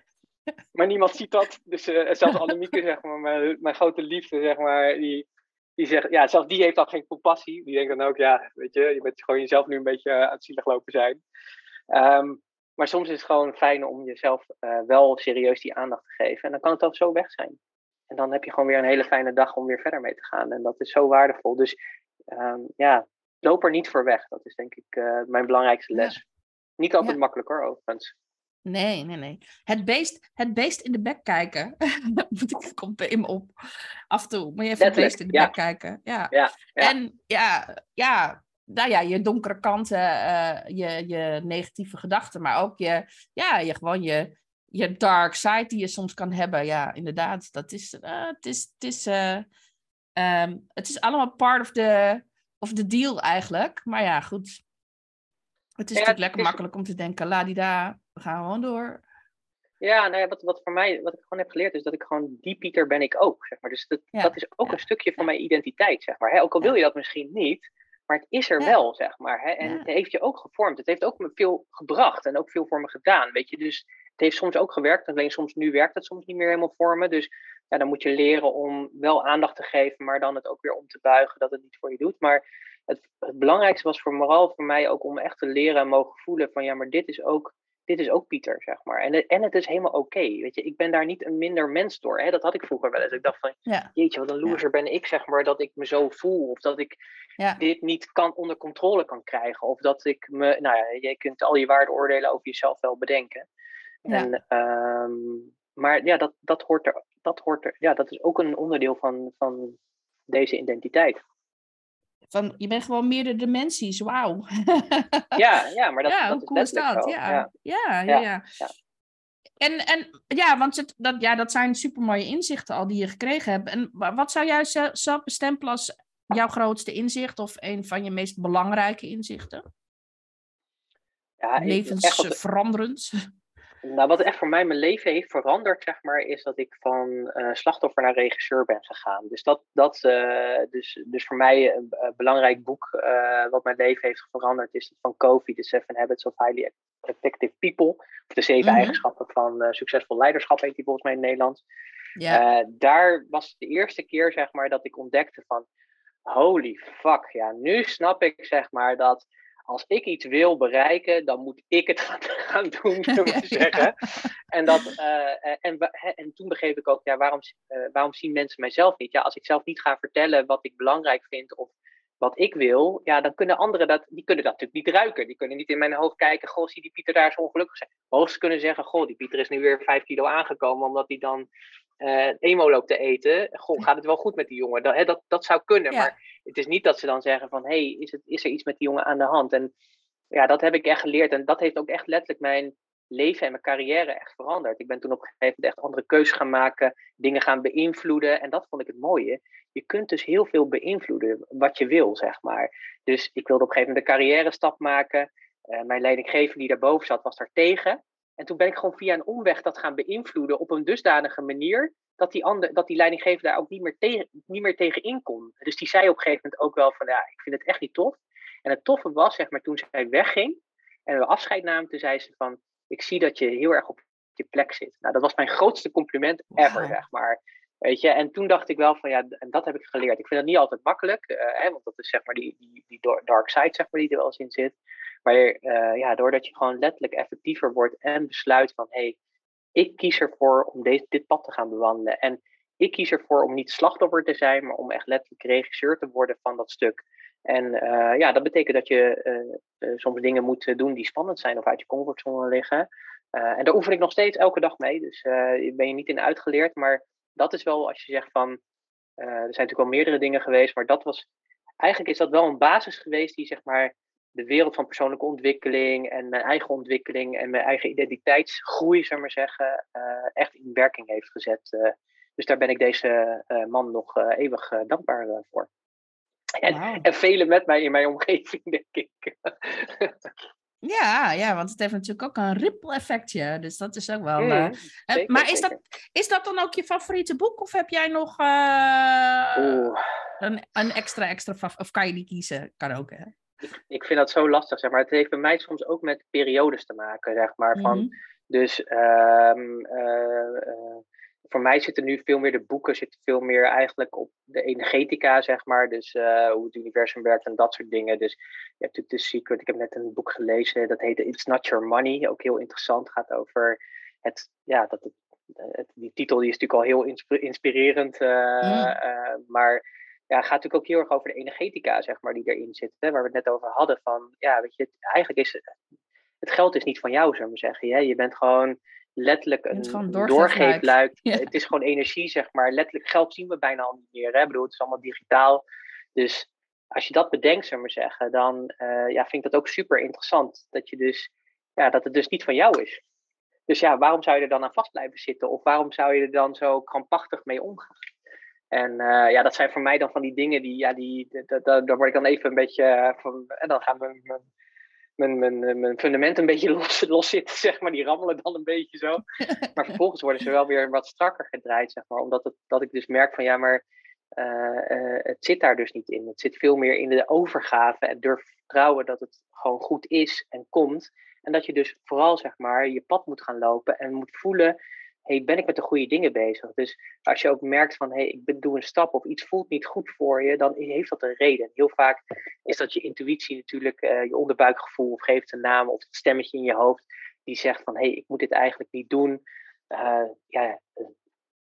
Speaker 2: Maar niemand ziet dat. Dus uh, zelfs Annemieke, zeg maar, mijn, mijn grote liefde, zeg maar, die, die zegt, ja, zelfs die heeft al geen compassie. Die denkt dan ook, ja, weet je, je bent gewoon jezelf nu een beetje aan het zielig lopen zijn. Um, maar soms is het gewoon fijn om jezelf uh, wel serieus die aandacht te geven. En dan kan het ook zo weg zijn. En dan heb je gewoon weer een hele fijne dag om weer verder mee te gaan. En dat is zo waardevol. Dus um, ja, loop er niet voor weg. Dat is denk ik uh, mijn belangrijkste les. Niet altijd ja. makkelijk hoor, overigens.
Speaker 1: Nee, nee, nee. Het beest, het beest in de bek kijken. Ik, komt in me op. Af en toe moet je even het beest in de ja. bek kijken. Ja.
Speaker 2: Ja,
Speaker 1: ja. En ja, ja, nou ja, je donkere kanten, uh, je, je negatieve gedachten, maar ook je, ja, je gewoon je, je dark side die je soms kan hebben. Ja, inderdaad, dat is, uh, het is, het is, uh, um, het is allemaal part of the, of the deal eigenlijk. Maar ja, goed. Het is ja, natuurlijk lekker is... makkelijk om te denken, la daar, we gaan gewoon door.
Speaker 2: Ja, nou ja, wat, wat voor mij, wat ik gewoon heb geleerd, is dat ik gewoon die Pieter ben ik ook, zeg maar. Dus dat, ja. dat is ook ja. een stukje van mijn identiteit, zeg maar. Hè? Ook al wil je dat misschien niet, maar het is er wel, zeg maar. Hè? En het heeft je ook gevormd. Het heeft ook me veel gebracht en ook veel voor me gedaan. Weet je, dus het heeft soms ook gewerkt. Alleen soms nu werkt het soms niet meer helemaal voor me. Dus ja, dan moet je leren om wel aandacht te geven, maar dan het ook weer om te buigen dat het niet voor je doet. Maar het, het belangrijkste was vooral voor mij ook om echt te leren en mogen voelen van ja, maar dit is ook dit is ook Pieter, zeg maar. En, en het is helemaal oké, okay, weet je. Ik ben daar niet een minder mens door. Hè? Dat had ik vroeger wel eens. Ik dacht van, ja. jeetje, wat een loser ja. ben ik, zeg maar, dat ik me zo voel. Of dat ik ja. dit niet kan, onder controle kan krijgen. Of dat ik me, nou ja, je kunt al je waardeoordelen over jezelf wel bedenken. En, um, maar ja, dat, dat hoort er, dat hoort er, ja, dat is ook een onderdeel van, van deze identiteit.
Speaker 1: Van, je bent gewoon meerdere dimensies, wauw.
Speaker 2: ja, ja, maar dat,
Speaker 1: ja,
Speaker 2: dat
Speaker 1: hoe cool is dat? Ja. Ja. Ja, ja, ja. En, en ja, want het, dat, ja, dat zijn supermooie inzichten al die je gekregen hebt. En wat zou jij zelf bestempelen als jouw grootste inzicht of een van je meest belangrijke inzichten?
Speaker 2: Ja,
Speaker 1: Levensveranderend?
Speaker 2: Nou, wat echt voor mij mijn leven heeft veranderd, zeg maar, is dat ik van uh, slachtoffer naar regisseur ben gegaan. Dus dat, dat uh, dus, dus voor mij een, een belangrijk boek uh, wat mijn leven heeft veranderd, is van Covey, The Seven Habits of Highly Effective People. Of de zeven mm -hmm. eigenschappen van succesvol leiderschap heet die volgens mij in het Nederlands. Daar was de eerste keer, zeg maar, dat ik ontdekte van, holy fuck, ja, nu snap ik, zeg maar, dat als ik iets wil bereiken, dan moet ik het gaan, gaan doen, zullen we zeggen. En, dat, uh, en, en toen begreep ik ook, ja, waarom, uh, waarom zien mensen mijzelf niet? Ja, als ik zelf niet ga vertellen wat ik belangrijk vind of wat ik wil, ja, dan kunnen anderen dat, die kunnen dat natuurlijk niet ruiken. Die kunnen niet in mijn hoofd kijken, goh, zie die Pieter daar zo ongelukkig zijn. Hoogst kunnen zeggen, goh, die Pieter is nu weer vijf kilo aangekomen, omdat hij dan uh, emo loopt te eten. Goh, gaat het wel goed met die jongen? Dat, hè, dat, dat zou kunnen, ja. maar het is niet dat ze dan zeggen van, hé, hey, is, het, is er iets met die jongen aan de hand? En ja, dat heb ik echt geleerd en dat heeft ook echt letterlijk mijn leven en mijn carrière echt veranderd. Ik ben toen op een gegeven moment echt andere keuzes gaan maken, dingen gaan beïnvloeden en dat vond ik het mooie. Je kunt dus heel veel beïnvloeden wat je wil, zeg maar. Dus ik wilde op een gegeven moment een carrière stap maken. Uh, mijn leidinggever die daarboven zat, was daar tegen. En toen ben ik gewoon via een omweg dat gaan beïnvloeden op een dusdanige manier dat die, ander, dat die leidinggever daar ook niet meer, tegen, niet meer tegen in kon. Dus die zei op een gegeven moment ook wel van ja, ik vind het echt niet tof. En het toffe was, zeg maar, toen zij wegging en we afscheid namen, toen zei ze van ik zie dat je heel erg op je plek zit. Nou, dat was mijn grootste compliment ever, zeg maar. Weet je, en toen dacht ik wel van ja, en dat heb ik geleerd. Ik vind dat niet altijd makkelijk, uh, hè, want dat is zeg maar die, die, die dark side, zeg maar, die er wel eens in zit. Maar uh, ja, doordat je gewoon letterlijk effectiever wordt en besluit van hé, hey, ik kies ervoor om deze, dit pad te gaan bewandelen. En ik kies ervoor om niet slachtoffer te zijn, maar om echt letterlijk regisseur te worden van dat stuk. En ja, dat betekent dat je soms dingen moet doen die spannend zijn of uit je comfortzone liggen. en daar oefen ik nog steeds elke dag mee. Dus ben je niet in uitgeleerd. Maar dat is wel als je zegt van. er zijn natuurlijk wel meerdere dingen geweest, maar dat was. Eigenlijk is dat wel een basis geweest die zeg maar de wereld van persoonlijke ontwikkeling en mijn eigen ontwikkeling en mijn eigen identiteitsgroei, zou maar zeggen, uh, echt in werking heeft gezet. Uh, dus daar ben ik deze uh, man nog eeuwig dankbaar voor. En, wow. en velen met mij in mijn omgeving, denk ik.
Speaker 1: Ja, ja, want het heeft natuurlijk ook een ripple effectje. Dus dat is ook wel. Mm, zeker, maar is dat, is dat dan ook je favoriete boek? Of heb jij nog een, een extra, extra favoriet? Of kan je die kiezen? Kan ook, hè?
Speaker 2: Ik, vind dat zo lastig, zeg maar. Het heeft bij mij soms ook met periodes te maken, zeg maar. Van, mhm. Dus um, uh, voor mij zitten nu veel meer de boeken, zitten veel meer eigenlijk op de energetica, zeg maar. Dus uh, hoe het universum werkt en dat soort dingen. Dus je hebt natuurlijk The Secret. Ik heb net een boek gelezen, dat heet It's Not Your Money. Ook heel interessant, gaat over het, ja, dat het, het die titel die is natuurlijk al heel inspirerend. Mm. maar ja, gaat natuurlijk ook heel erg over de energetica, zeg maar, die erin zit. Hè, waar we het net over hadden. Van, ja, weet je, eigenlijk is het geld is niet van jou, zullen we zeggen. Hè? Je bent gewoon letterlijk een doorgeefluik. Het is gewoon energie, zeg maar. Letterlijk geld zien we bijna al niet meer. Hè? Ik bedoel, het is allemaal digitaal. Dus als je dat bedenkt, zullen we zeggen, dan uh, ja, vind ik dat ook super interessant. Dat, je dus, ja, dat het dus niet van jou is. Dus ja, waarom zou je er dan aan vast blijven zitten? Of waarom zou je er dan zo krampachtig mee omgaan? En uh, ja, dat zijn voor mij dan van die dingen die, ja, die, daar word ik dan even een beetje eh, van, en dan gaan mijn, mijn, mijn, mijn fundament een beetje los, los zitten, zeg maar. Die rammelen dan een beetje zo. Maar vervolgens worden ze wel weer wat strakker gedraaid, zeg maar. Omdat het, dat ik dus merk van, ja, maar uh, het zit daar dus niet in. Het zit veel meer in de overgave en durf vertrouwen dat het gewoon goed is en komt. En dat je dus vooral, zeg maar, je pad moet gaan lopen en moet voelen ben ik met de goede dingen bezig? Dus als je ook merkt van, hey, ik doe een stap of iets voelt niet goed voor je, dan heeft dat een reden. Heel vaak is dat je intuïtie natuurlijk, uh, je onderbuikgevoel, of geeft een naam, of het stemmetje in je hoofd, die zegt van, hey, ik moet dit eigenlijk niet doen. Uh, ja,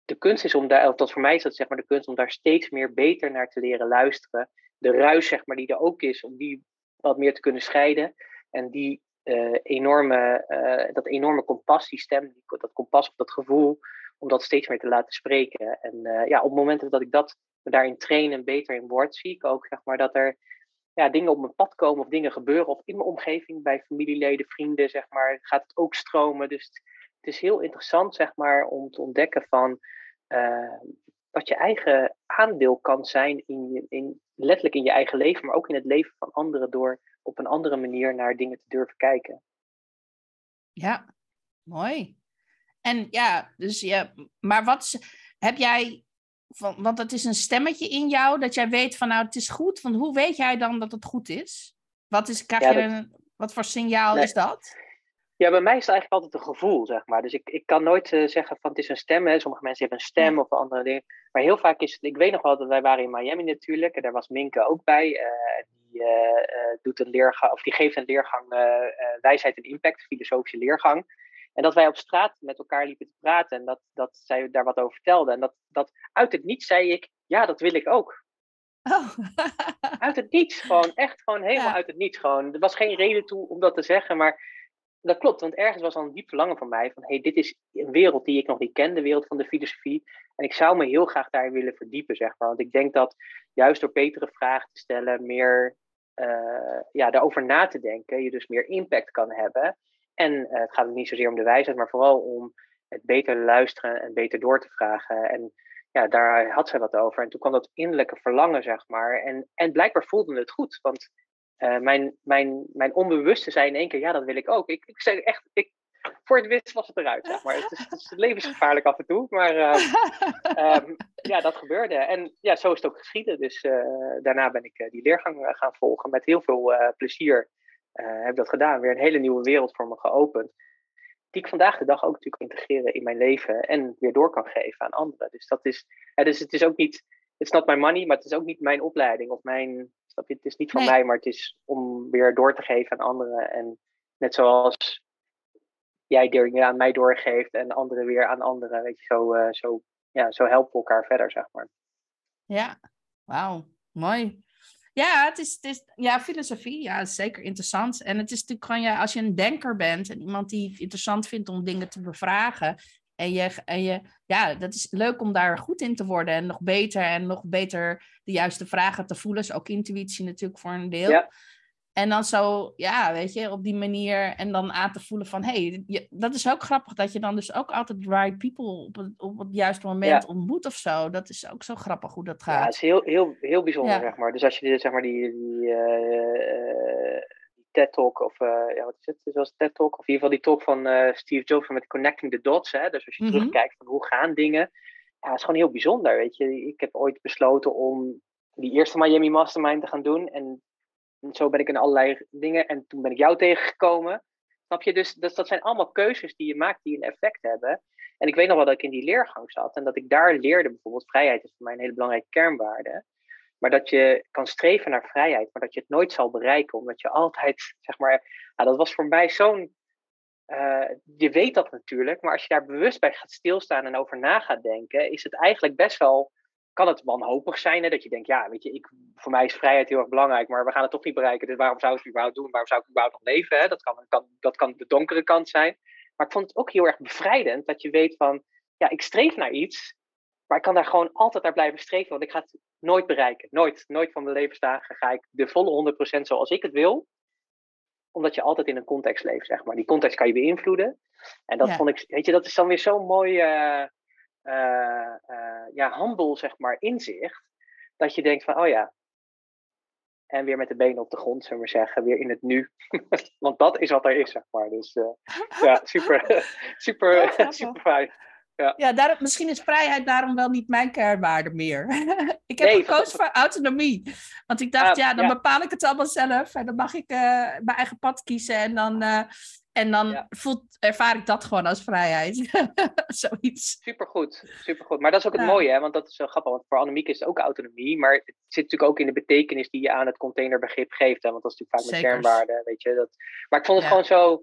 Speaker 2: de kunst is om daar, dat voor mij is dat zeg maar de kunst om daar steeds meer beter naar te leren luisteren. De ruis, zeg maar, die er ook is, om die wat meer te kunnen scheiden. En die uh, enorme, uh, dat enorme kompas, die dat kompas of dat gevoel, om dat steeds meer te laten spreken. En uh, ja, op momenten dat ik dat daarin train en beter in word, zie ik ook zeg maar, dat er ja, dingen op mijn pad komen of dingen gebeuren. Of in mijn omgeving, bij familieleden, vrienden, zeg maar, gaat het ook stromen. Dus het is heel interessant, zeg maar, om te ontdekken van wat je eigen aandeel kan zijn in, in, letterlijk in je eigen leven, maar ook in het leven van anderen door op een andere manier naar dingen te durven kijken.
Speaker 1: Ja, mooi. En ja, dus ja, maar wat heb jij, van, want het is een stemmetje in jou dat jij weet van nou het is goed, van hoe weet jij dan dat het goed is? Wat, is, krijg je een, wat voor signaal is dat?
Speaker 2: Ja, bij mij is het eigenlijk altijd een gevoel, zeg maar. Dus ik, ik kan nooit uh, zeggen van het is een stem. Hè. Sommige mensen hebben een stem of andere dingen. Maar heel vaak is het, ik weet nog wel dat wij waren in Miami natuurlijk. En daar was Minke ook bij. Uh, die, uh, doet een leergang, of die geeft een leergang wijsheid en impact, filosofische leergang. En dat wij op straat met elkaar liepen te praten en dat, dat zij daar wat over vertelde. En dat, dat uit het niets zei ik, ja, dat wil ik ook. Oh. uit het niets, gewoon echt gewoon helemaal uit het niets. Gewoon. Er was geen reden toe om dat te zeggen, maar dat klopt, want ergens was al een diep verlangen van mij van hey, dit is een wereld die ik nog niet ken, de wereld van de filosofie. En ik zou me heel graag daarin willen verdiepen, zeg maar. Want ik denk dat juist door betere vragen te stellen, meer uh, ja, daarover na te denken, je dus meer impact kan hebben. En uh, het gaat niet zozeer om de wijsheid, maar vooral om het beter luisteren en beter door te vragen. En ja, daar had zij wat over. En toen kwam dat innerlijke verlangen, zeg maar. En, en blijkbaar voelde het goed, want uh, mijn, mijn, mijn onbewuste zei in één keer, ja, dat wil ik ook. Ik, ik zei echt, ik, voor het wist was het eruit, zeg maar. Het, is, het, is, levensgevaarlijk af en toe, maar uh, um, ja, dat gebeurde. En ja, zo is het ook geschieden. Dus uh, daarna ben ik die leergang gaan volgen. Met heel veel plezier heb ik dat gedaan. Weer een hele nieuwe wereld voor me geopend. Die ik vandaag de dag ook natuurlijk integreren in mijn leven en weer door kan geven aan anderen. Dus dat is, dus het is ook niet, it's not my money, maar het is ook niet mijn opleiding of mijn het is niet van mij, maar het is om weer door te geven aan anderen. En net zoals jij dingen aan mij doorgeeft en anderen weer aan anderen. Weet je, zo, uh, zo, ja, zo helpen we elkaar verder, zeg maar.
Speaker 1: Ja, wauw, mooi. Ja, het is, het is ja, filosofie, ja, is zeker interessant. En het is natuurlijk gewoon, ja, als je een denker bent en iemand die het interessant vindt om dingen te bevragen. En je, en je, ja, dat is leuk om daar goed in te worden en nog beter en nog beter de juiste vragen te voelen. Is ook intuïtie natuurlijk voor een deel.
Speaker 2: Ja.
Speaker 1: En dan zo, ja, weet je, op die manier en dan aan te voelen van, hé, hey, dat is ook grappig dat je dan dus ook altijd the right people op het, op het juiste moment
Speaker 2: Ja.
Speaker 1: ontmoet of zo. Dat is ook zo grappig hoe dat
Speaker 2: Ja, het
Speaker 1: gaat.
Speaker 2: is heel, heel, heel bijzonder,
Speaker 1: Ja.
Speaker 2: zeg maar. Dus als je dit, zeg maar, die, die, eh, die TED-talk, of eh, ja, wat is het? Zoals TED-talk, of in ieder geval die talk van eh, Steve Jobs met Connecting the Dots, hè. Dus als je
Speaker 1: Mhm.
Speaker 2: terugkijkt van hoe gaan dingen, ja, het is gewoon heel bijzonder, weet je. Ik heb ooit besloten om die eerste Miami Mastermind te gaan doen en zo ben ik in allerlei dingen en toen ben ik jou tegengekomen. Snap je? Dus dat, dat zijn allemaal keuzes die je maakt die een effect hebben. En ik weet nog wel dat ik in die leergang zat en dat ik daar leerde bijvoorbeeld vrijheid is voor mij een hele belangrijke kernwaarde. Maar dat je kan streven naar vrijheid, maar dat je het nooit zal bereiken, omdat je altijd, zeg maar, nou, dat was voor mij zo'n. eh, je weet dat natuurlijk, maar als je daar bewust bij gaat stilstaan en over na gaat denken, is het eigenlijk best wel. Kan het wanhopig zijn, hè? dat je denkt, ja, weet je, ik, voor mij is vrijheid heel erg belangrijk, maar we gaan het toch niet bereiken, dus waarom zou ik het überhaupt doen? Waarom zou ik überhaupt nog leven? Hè? Dat, kan, kan, dat kan de donkere kant zijn. Maar ik vond het ook heel erg bevrijdend dat je weet van, ja, ik streef naar iets, maar ik kan daar gewoon altijd naar blijven streven, want ik ga het nooit bereiken. Nooit, nooit van mijn levensdagen ga ik de volle 100% zoals ik het wil. Omdat je altijd in een context leeft, zeg maar. Die context kan je beïnvloeden. En dat
Speaker 1: Ja.
Speaker 2: vond ik, weet je, dat is dan weer zo'n mooi, eh, eh, eh, ja, handel, zeg maar, inzicht. Dat je denkt van, oh ja. En weer met de benen op de grond, zullen we maar zeggen. Weer in het nu. Want dat is wat er is, zeg maar. Dus ja, super, super, super fijn.
Speaker 1: Ja, daar, misschien is vrijheid daarom wel niet mijn kernwaarde meer. ik heb
Speaker 2: Nee,
Speaker 1: gekozen voor autonomie. Want ik dacht,
Speaker 2: Ah,
Speaker 1: ja, dan
Speaker 2: ja.
Speaker 1: bepaal ik het allemaal zelf. En dan mag ik eh, mijn eigen pad kiezen. En dan, eh, en dan
Speaker 2: Ja.
Speaker 1: voelt, ervaar ik dat gewoon als vrijheid. Zoiets.
Speaker 2: Supergoed, supergoed. Maar dat is ook het
Speaker 1: Ja.
Speaker 2: mooie, hè? want dat is wel grappig. Want voor Annemiek is het ook autonomie, maar het zit natuurlijk ook in de betekenis die je aan het containerbegrip geeft. Hè? Want dat is natuurlijk vaak met
Speaker 1: Zekers.
Speaker 2: kernwaarden, weet je. Dat... Maar ik vond het
Speaker 1: Ja.
Speaker 2: gewoon zo,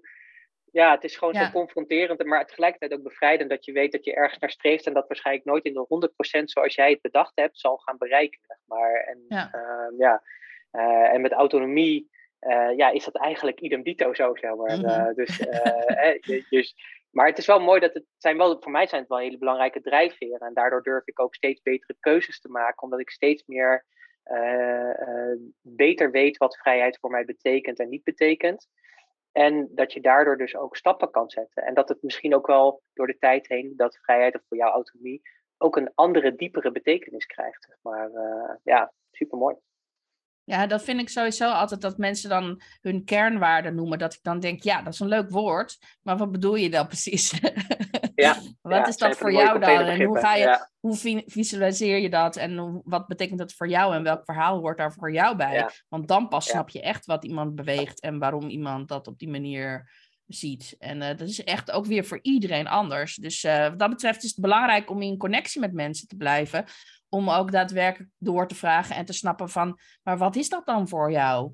Speaker 2: ja, het is gewoon
Speaker 1: Ja.
Speaker 2: zo confronterend, maar tegelijkertijd ook bevrijdend dat je weet dat je ergens naar streeft en dat waarschijnlijk nooit in de 100% zoals jij het bedacht hebt zal gaan bereiken. Zeg maar. En,
Speaker 1: Ja.
Speaker 2: ehm, ja. Eh, en met autonomie eh, ja, is dat eigenlijk idem dito zo, zeg maar.
Speaker 1: Mhm.
Speaker 2: Eh, dus, eh, dus maar het is wel mooi dat het zijn wel, voor mij zijn het wel hele belangrijke drijfveren. En daardoor durf ik ook steeds betere keuzes te maken, omdat ik steeds meer beter weet wat vrijheid voor mij betekent en niet betekent. En dat je daardoor dus ook stappen kan zetten. En dat het misschien ook wel door de tijd heen, dat vrijheid of voor jou autonomie, ook een andere, diepere betekenis krijgt. Maar eh, ja, super mooi.
Speaker 1: Ja, dat vind ik sowieso altijd dat mensen dan hun kernwaarden noemen. Dat ik dan denk, ja, dat is een leuk woord. Maar wat bedoel je dan precies?
Speaker 2: Ja,
Speaker 1: wat
Speaker 2: ja,
Speaker 1: is dat voor jou dan? En hoe ga je,
Speaker 2: Ja.
Speaker 1: hoe vi- visualiseer je dat en wat betekent dat voor jou en welk verhaal hoort daar voor jou bij?
Speaker 2: Ja.
Speaker 1: Want dan pas snap je echt wat iemand beweegt en waarom iemand dat op die manier ziet. En eh, dat is echt ook weer voor iedereen anders. Dus eh, wat dat betreft is het belangrijk om in connectie met mensen te blijven. Om ook daadwerkelijk door te vragen en te snappen van, maar wat is dat dan voor jou?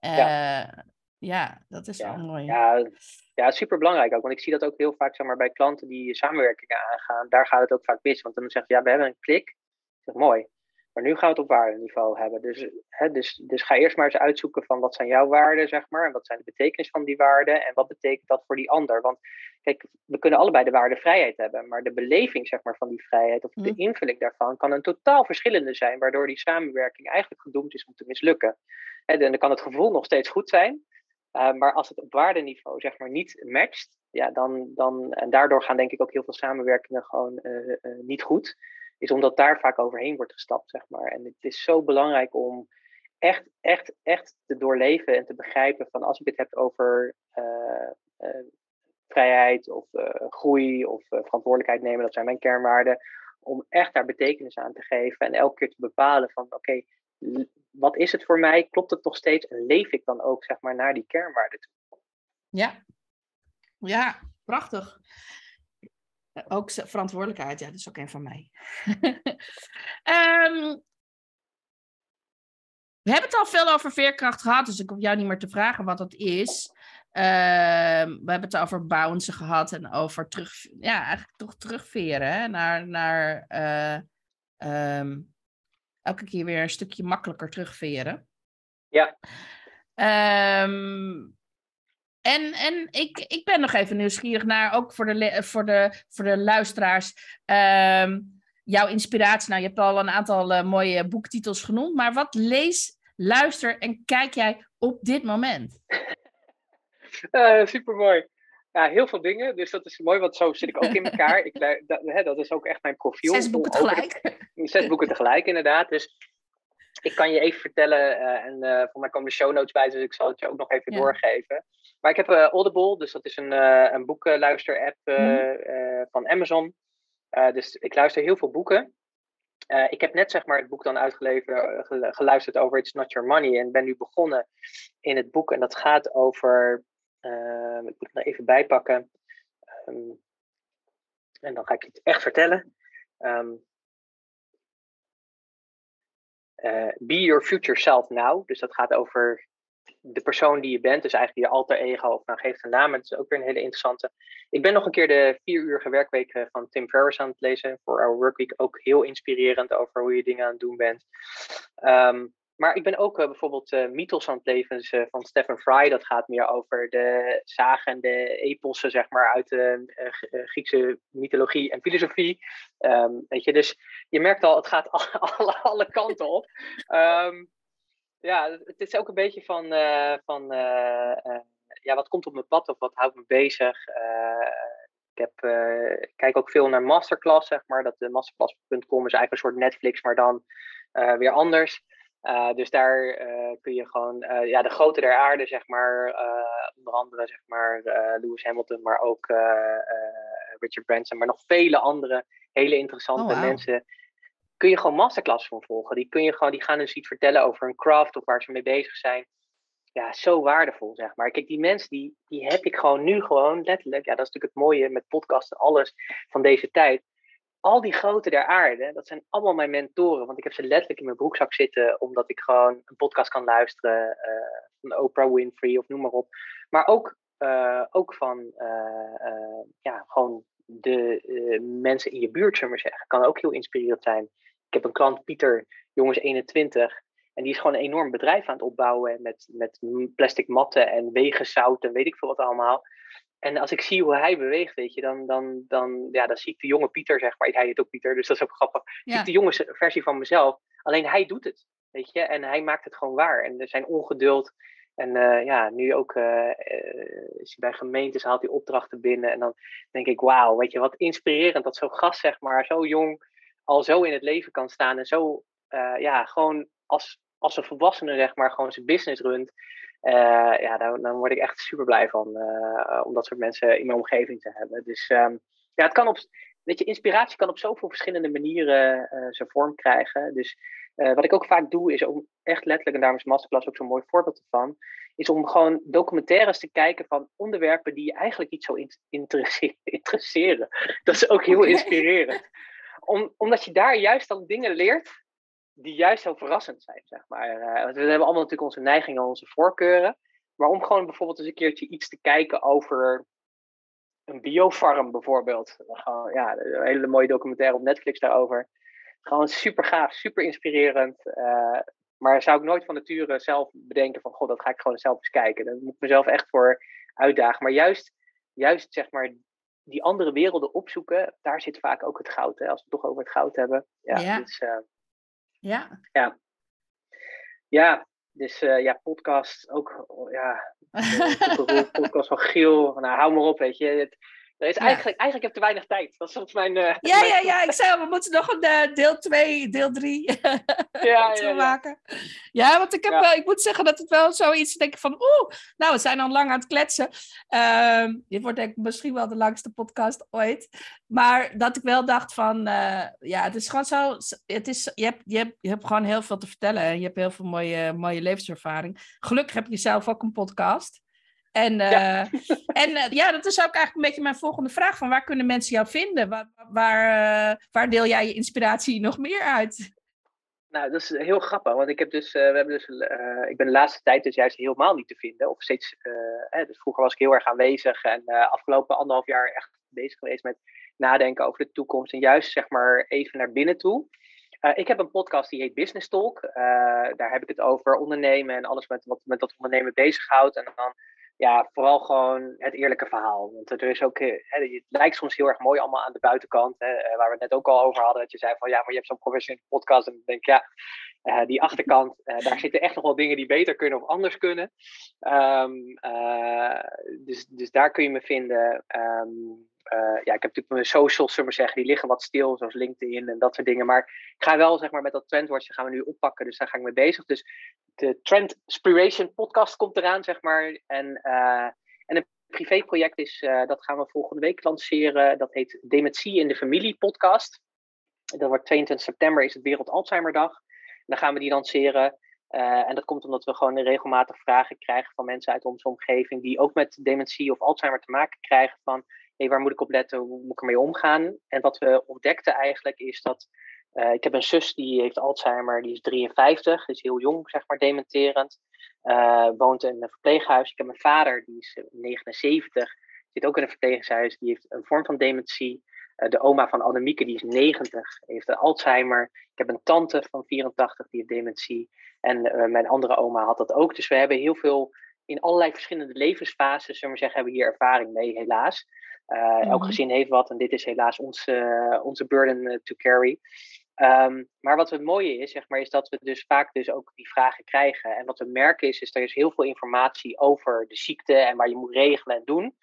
Speaker 1: ja, ja dat is
Speaker 2: Ja.
Speaker 1: wel mooi.
Speaker 2: Ja, ja, super belangrijk ook. Want ik zie dat ook heel vaak zeg maar, bij klanten die samenwerkingen aangaan. Daar gaat het ook vaak mis. Want dan zeggen ze, ja, we hebben een klik. Ik zeg, mooi. Maar nu gaan we het op waardeniveau hebben. Dus, hè, dus, dus ga eerst maar eens uitzoeken van wat zijn jouw waarden, zeg maar. En wat zijn de betekenis van die waarden. En wat betekent dat voor die ander. Want kijk, we kunnen allebei de waarde vrijheid hebben. Maar de beleving zeg maar, van die vrijheid of de
Speaker 1: Mhm.
Speaker 2: invulling daarvan kan een totaal verschillende zijn. Waardoor die samenwerking eigenlijk gedoemd is om te mislukken. En dan kan het gevoel nog steeds goed zijn. Uh, maar als het op waardeniveau zeg maar niet matcht, ja, dan, dan, en daardoor gaan denk ik ook heel veel samenwerkingen gewoon uh, uh, niet goed, is omdat daar vaak overheen wordt gestapt, zeg maar. En het is zo belangrijk om echt, echt, echt te doorleven en te begrijpen van als ik het heb over uh, vrijheid of groei of verantwoordelijkheid nemen, dat zijn mijn kernwaarden, om echt daar betekenis aan te geven en elke keer te bepalen van oké, wat is het voor mij? Klopt het nog steeds? En leef ik dan ook, zeg maar, naar die kernwaarden toe?
Speaker 1: Ja, ja prachtig. Ook verantwoordelijkheid, ja, dat is ook een van mij. um, we hebben het al veel over veerkracht gehad, dus ik hoef jou niet meer te vragen wat dat is. Uh, we hebben het over bounce gehad en over terug, ja, eigenlijk toch terugveren hè, naar, naar uh, um, elke keer weer een stukje makkelijker terugveren.
Speaker 2: Ja.
Speaker 1: Ehm, en en ik, ik ben nog even nieuwsgierig naar, ook voor de, voor de, voor de luisteraars, ehm, jouw inspiratie. Nou, je hebt al een aantal uh, mooie boektitels genoemd, maar wat lees, luister en kijk jij op dit moment?
Speaker 2: Uh, supermooi. Ja, heel veel dingen. Dus dat is mooi, want zo zit ik ook in elkaar. ik, dat, hè, dat is ook echt mijn profiel.
Speaker 1: Zes boeken tegelijk.
Speaker 2: zes boeken tegelijk, inderdaad. Dus ik kan je even vertellen, uh, en uh, voor mij komen de show notes bij, dus ik zal het je ook nog even doorgeven. Maar ik heb uh, Audible, dus dat is een, een boekenluister-app mm. van Amazon. dus ik luister heel veel boeken. ik heb net zeg maar het boek dan uitgeleverd, geluisterd over It's Not Your Money en ben nu begonnen in het boek. En dat gaat over, ik moet het er even bijpakken. Um, en dan ga ik je het echt vertellen. Um, uh, be your future self now. Dus dat gaat over de persoon die je bent. Dus eigenlijk je alter ego. Of nou geeft een naam. Het is ook weer een hele interessante. Ik ben nog een keer de vier uurige werkweek eh, van Tim Ferriss aan het lezen. Voor Our Workweek. Ook heel inspirerend over hoe je dingen aan het doen bent. Um, maar ik ben ook uh, bijvoorbeeld uh, Mythos aan het leven dus, uh, van Stephen Fry. Dat gaat meer over de zagen en de epossen, zeg maar, uit de Griekse mythologie en filosofie. Um, weet je, dus je merkt al, het gaat alle, alle kanten op. Um, ja, het is ook een beetje van, van ja, wat komt op mijn pad of wat houdt me bezig. ik, heb, ik kijk ook veel naar masterclass, zeg maar. Dat de masterclass.com is eigenlijk een soort Netflix, maar dan weer anders. Dus daar kun je gewoon, ja, de grote der aarde, zeg maar, onder andere, zeg maar, Lewis Hamilton, maar ook Richard Branson, maar nog vele andere hele interessante oh, wow. mensen. Kun je gewoon masterclass van volgen. Die, kun je gewoon, die gaan dus iets vertellen over een craft of waar ze mee bezig zijn. Ja, zo waardevol, zeg maar. Kijk, die mensen, die, die heb ik gewoon nu gewoon letterlijk. Ja, dat is natuurlijk het mooie met podcasten, alles van deze tijd al die grote der aarde, dat zijn allemaal mijn mentoren. Want ik heb ze letterlijk in mijn broekzak zitten, omdat ik gewoon een podcast kan luisteren uh, van Oprah Winfrey of noem maar op. Maar ook, uh, ook van uh, ja, gewoon de mensen in je buurt, zullen maar zeggen. Kan ook heel inspirerend zijn. Ik heb een klant, Pieter, jongens 21. En die is gewoon een enorm bedrijf aan het opbouwen met, met plastic matten en wegenzout en weet ik veel wat allemaal. En als ik zie hoe hij beweegt, weet je, dan, dan, dan, ja, dan zie ik de jonge Pieter, zeg maar. Hij heet ook Pieter, dus dat is ook grappig. Ja. Zie ik de jonge versie van mezelf. Alleen hij doet het, weet je. En hij maakt het gewoon waar. En zijn ongeduld. En uh, ja, nu ook uh, is hij bij gemeentes, haalt hij opdrachten binnen. En dan denk ik, wauw, weet je, wat inspirerend dat zo'n gast, zeg maar, zo jong al zo in het leven kan staan. En zo, uh, ja, gewoon als, als een volwassene, zeg maar, gewoon zijn business runt. Uh, ja, dan, dan, word ik echt super blij van uh, om dat soort mensen in mijn omgeving te hebben. Dus um, ja, het kan op, weet je, inspiratie kan op zoveel verschillende manieren zijn vorm krijgen. Dus wat ik ook vaak doe, is om echt letterlijk, en daarom is Masterclass ook zo'n mooi voorbeeld ervan, is om gewoon documentaires te kijken van onderwerpen die je eigenlijk niet zo interesseren. Dat is ook heel inspirerend. Om, omdat je daar juist dan dingen leert die juist zo verrassend zijn, zeg maar. Uh, we hebben allemaal natuurlijk onze neigingen, onze voorkeuren. Maar om gewoon bijvoorbeeld eens een keertje iets te kijken over een biofarm bijvoorbeeld. Gewoon, ja, een hele mooie documentaire op Netflix daarover. Gewoon super gaaf, super inspirerend. Uh, maar zou ik nooit van nature zelf bedenken van, god, dat ga ik gewoon zelf eens kijken. Daar moet ik mezelf echt voor uitdagen. Maar juist, juist zeg maar, die andere werelden opzoeken, daar zit vaak ook het goud. Hè? Als we het toch over het goud hebben. Ja, ja. Dus, uh,
Speaker 1: ja.
Speaker 2: Ja. Ja, dus uh, ja, podcast ook, ja, podcast van Giel. Nou, hou maar op, weet je. Het, er is eigenlijk, ja. eigenlijk heb ik te weinig tijd. Dat is soms mijn... Uh,
Speaker 1: ja,
Speaker 2: mijn...
Speaker 1: ja, ja, ik zei we moeten nog een uh, deel 2, deel 3 ja, ja, maken. Ja, want ik, heb, uh, ik moet zeggen dat het wel zoiets, denk ik van, oeh, nou, we zijn al lang aan het kletsen. Uh, dit wordt denk ik misschien wel de langste podcast ooit. Maar dat ik wel dacht van, ja, het is gewoon zo, het is, je, hebt, je, hebt, je hebt gewoon heel veel te vertellen. En je hebt heel veel mooie, mooie levenservaring. Gelukkig heb je zelf ook een podcast. En, ja. Uh, en uh, ja, dat is ook eigenlijk een beetje mijn volgende vraag: van waar kunnen mensen jou vinden? Waar, waar, uh, waar deel jij je inspiratie nog meer uit?
Speaker 2: Nou, dat is heel grappig, want ik heb dus, we hebben dus, ik ben de laatste tijd dus juist helemaal niet te vinden. Of steeds, hè, dus vroeger was ik heel erg aanwezig en afgelopen anderhalf jaar echt bezig geweest met nadenken over de toekomst en juist zeg maar even naar binnen toe. ik heb een podcast die heet Business Talk. daar heb ik het over ondernemen en alles met, wat met dat ondernemen bezighoudt. En dan ja, vooral gewoon het eerlijke verhaal. Want er is ook, hè, het lijkt soms heel erg mooi allemaal aan de buitenkant. Hè, waar we het net ook al over hadden. Dat je zei van ja, maar je hebt zo'n professionele podcast. En ik denk ja, uh, die achterkant, daar zitten echt nog wel dingen die beter kunnen of anders kunnen. Um, dus, dus daar kun je me vinden. Um, ja, ik heb natuurlijk mijn socials, zullen we zeggen, die liggen wat stil, zoals LinkedIn en dat soort dingen. Maar ik ga wel, zeg maar, met dat Trendwatch gaan we nu oppakken. Dus daar ga ik mee bezig. Dus de Trend Inspiration podcast komt eraan, zeg maar. En, en een privéproject is, dat gaan we volgende week lanceren. Dat heet Dementie in de Familie podcast. Dat wordt 22 september, is het Wereld Alzheimerdag dan gaan we die lanceren. En dat komt omdat we gewoon regelmatig vragen krijgen van mensen uit onze omgeving die ook met dementie of Alzheimer te maken krijgen van waar moet ik op letten, hoe moet ik ermee omgaan? En wat we ontdekten eigenlijk is dat uh, ik heb een zus die heeft Alzheimer, die is 53, is heel jong, zeg maar, dementerend. Uh, woont in een verpleeghuis. Ik heb mijn vader, die is 79, zit ook in een verpleeghuis, die heeft een vorm van dementie. Eh, de oma van Annemieke, die is 90, heeft Alzheimer. Ik heb een tante van 84, die heeft dementie. En mijn andere oma had dat ook. Dus we hebben heel veel, in allerlei verschillende levensfases, zullen we zeggen, hebben hier ervaring mee, helaas. Uh, mm-hmm. Elk gezin heeft wat en dit is helaas onze, onze burden to carry. Um, maar wat het mooie is, zeg maar, is dat we dus vaak dus ook die vragen krijgen. En wat we merken is, is er is heel veel informatie over de ziekte en waar je moet regelen en doen.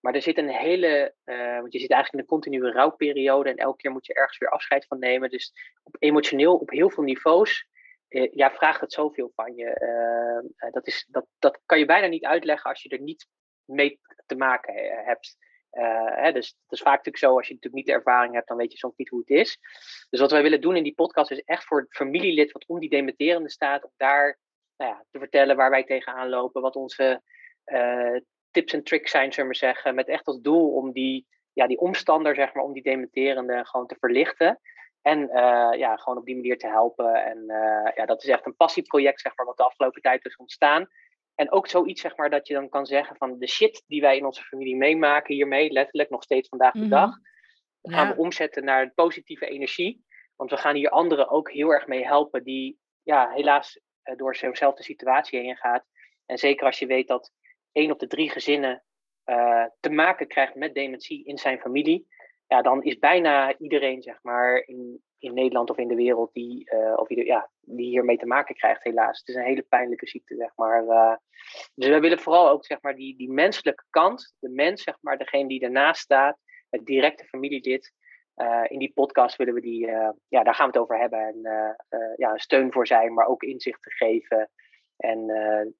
Speaker 2: Maar er zit een hele, uh, want je zit eigenlijk in een continue rouwperiode en elke keer moet je ergens weer afscheid van nemen. Dus op emotioneel, op heel veel niveaus, uh, ja, vraagt het zoveel van je. Uh, dat, is, dat, dat kan je bijna niet uitleggen als je er niet mee te maken hebt. Hè, dus het is vaak natuurlijk zo, als je natuurlijk niet de ervaring hebt, dan weet je soms niet hoe het is. Dus wat wij willen doen in die podcast is echt voor het familielid wat om die dementerende staat, om daar nou ja, te vertellen waar wij tegenaan lopen, wat onze tips en tricks zijn, zullen we zeggen, met echt als doel om die, ja, die omstander, zeg maar, om die dementerende gewoon te verlichten. En uh, ja, gewoon op die manier te helpen. En ja, dat is echt een passieproject, zeg maar, wat de afgelopen tijd is ontstaan. En ook zoiets, zeg maar, dat je dan kan zeggen van de shit die wij in onze familie meemaken hiermee, letterlijk nog steeds vandaag de mm -hmm. dag, dat gaan we omzetten naar positieve energie. Want we gaan hier anderen ook heel erg mee helpen die ja, helaas uh, door zo'nzelfde situatie heen gaat. En zeker als je weet dat één op de drie gezinnen uh, te maken krijgt met dementie in zijn familie, ja, dan is bijna iedereen zeg maar, in, in Nederland of in de wereld die, uh, of ja, die hiermee te maken krijgt, helaas. Het is een hele pijnlijke ziekte, zeg maar. Uh, dus we willen vooral ook zeg maar, die, die menselijke kant, de mens, zeg maar, degene die ernaast staat, het directe familielid. Uh, in die podcast willen we die, ja, daar gaan we het over hebben. En ja, een steun voor zijn, maar ook inzicht te geven. En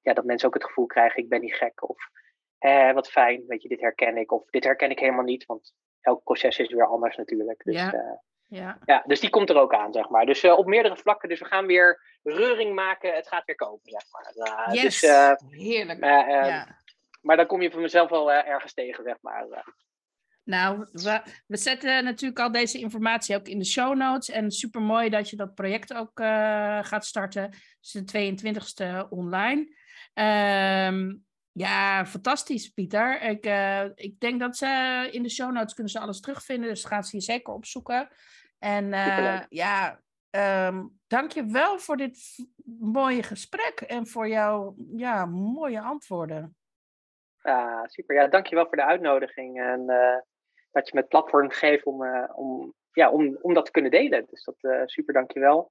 Speaker 2: ja, dat mensen ook het gevoel krijgen, ik ben niet gek. Of eh, wat fijn, weet je, dit herken ik. Of dit herken ik helemaal niet, want elk proces is weer anders natuurlijk. Dus, ja. Uh, ja. ja. dus die komt er ook aan, zeg maar. Dus uh, op meerdere vlakken. Dus we gaan weer reuring maken. Het gaat weer komen, zeg maar.
Speaker 1: yes, dus, heerlijk.
Speaker 2: ja. Maar dan kom je van mezelf wel ergens tegen, zeg maar.
Speaker 1: Nou, we, we, zetten natuurlijk al deze informatie ook in de show notes. En super mooi dat je dat project ook uh, gaat starten. Dus de 22e online. Um, ja, fantastisch, Pieter. Ik, uh, ik denk dat ze in de show notes kunnen ze alles terugvinden. Dus gaan ze je zeker opzoeken. En uh, ja, um, dank je wel voor dit mooie gesprek en voor jouw ja, mooie antwoorden.
Speaker 2: Ja, super. Ja, dankjewel voor de uitnodiging. En dat je me het platform geeft om, om, ja, om, om dat te kunnen delen. Dus dat super, dankjewel.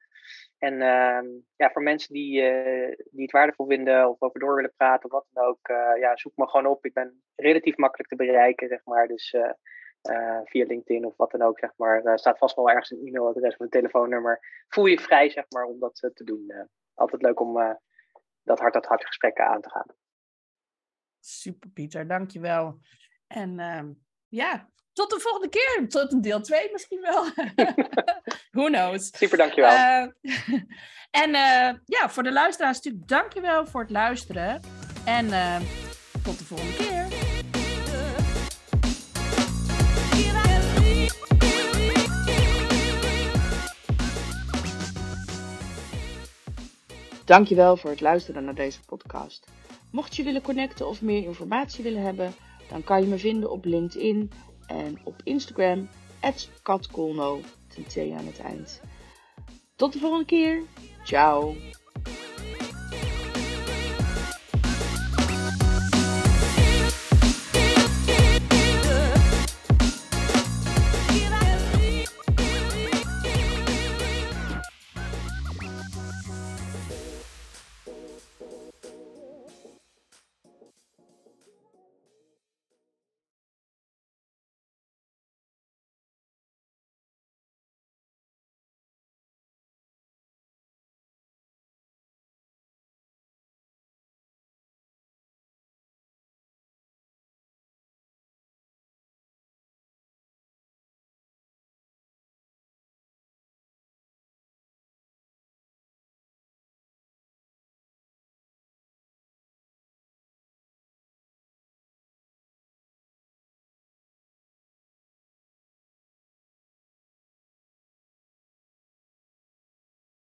Speaker 2: En uh, ja, voor mensen die, uh, die het waardevol vinden of over door willen praten of wat dan ook, ja, zoek me gewoon op. Ik ben relatief makkelijk te bereiken, zeg maar. Dus via LinkedIn of wat dan ook, zeg maar. Er staat vast wel ergens een e-mailadres of een telefoonnummer. Voel je vrij, zeg maar, om dat te doen. altijd leuk om dat hart tot hart gesprekken aan te gaan.
Speaker 1: Super, Pieter. Dankjewel. En ehm, ja, tot de volgende keer. Tot een deel 2 misschien wel. Who knows.
Speaker 2: Super, dankjewel. Uh,
Speaker 1: en uh, ja, voor de luisteraars natuurlijk dankjewel voor het luisteren. En uh, tot de volgende keer.
Speaker 3: Dankjewel voor het luisteren naar deze podcast. Mocht je willen connecten of meer informatie willen hebben, dan kan je me vinden op LinkedIn en op Instagram, katkolno, ten T aan het eind. Tot de volgende keer. Ciao.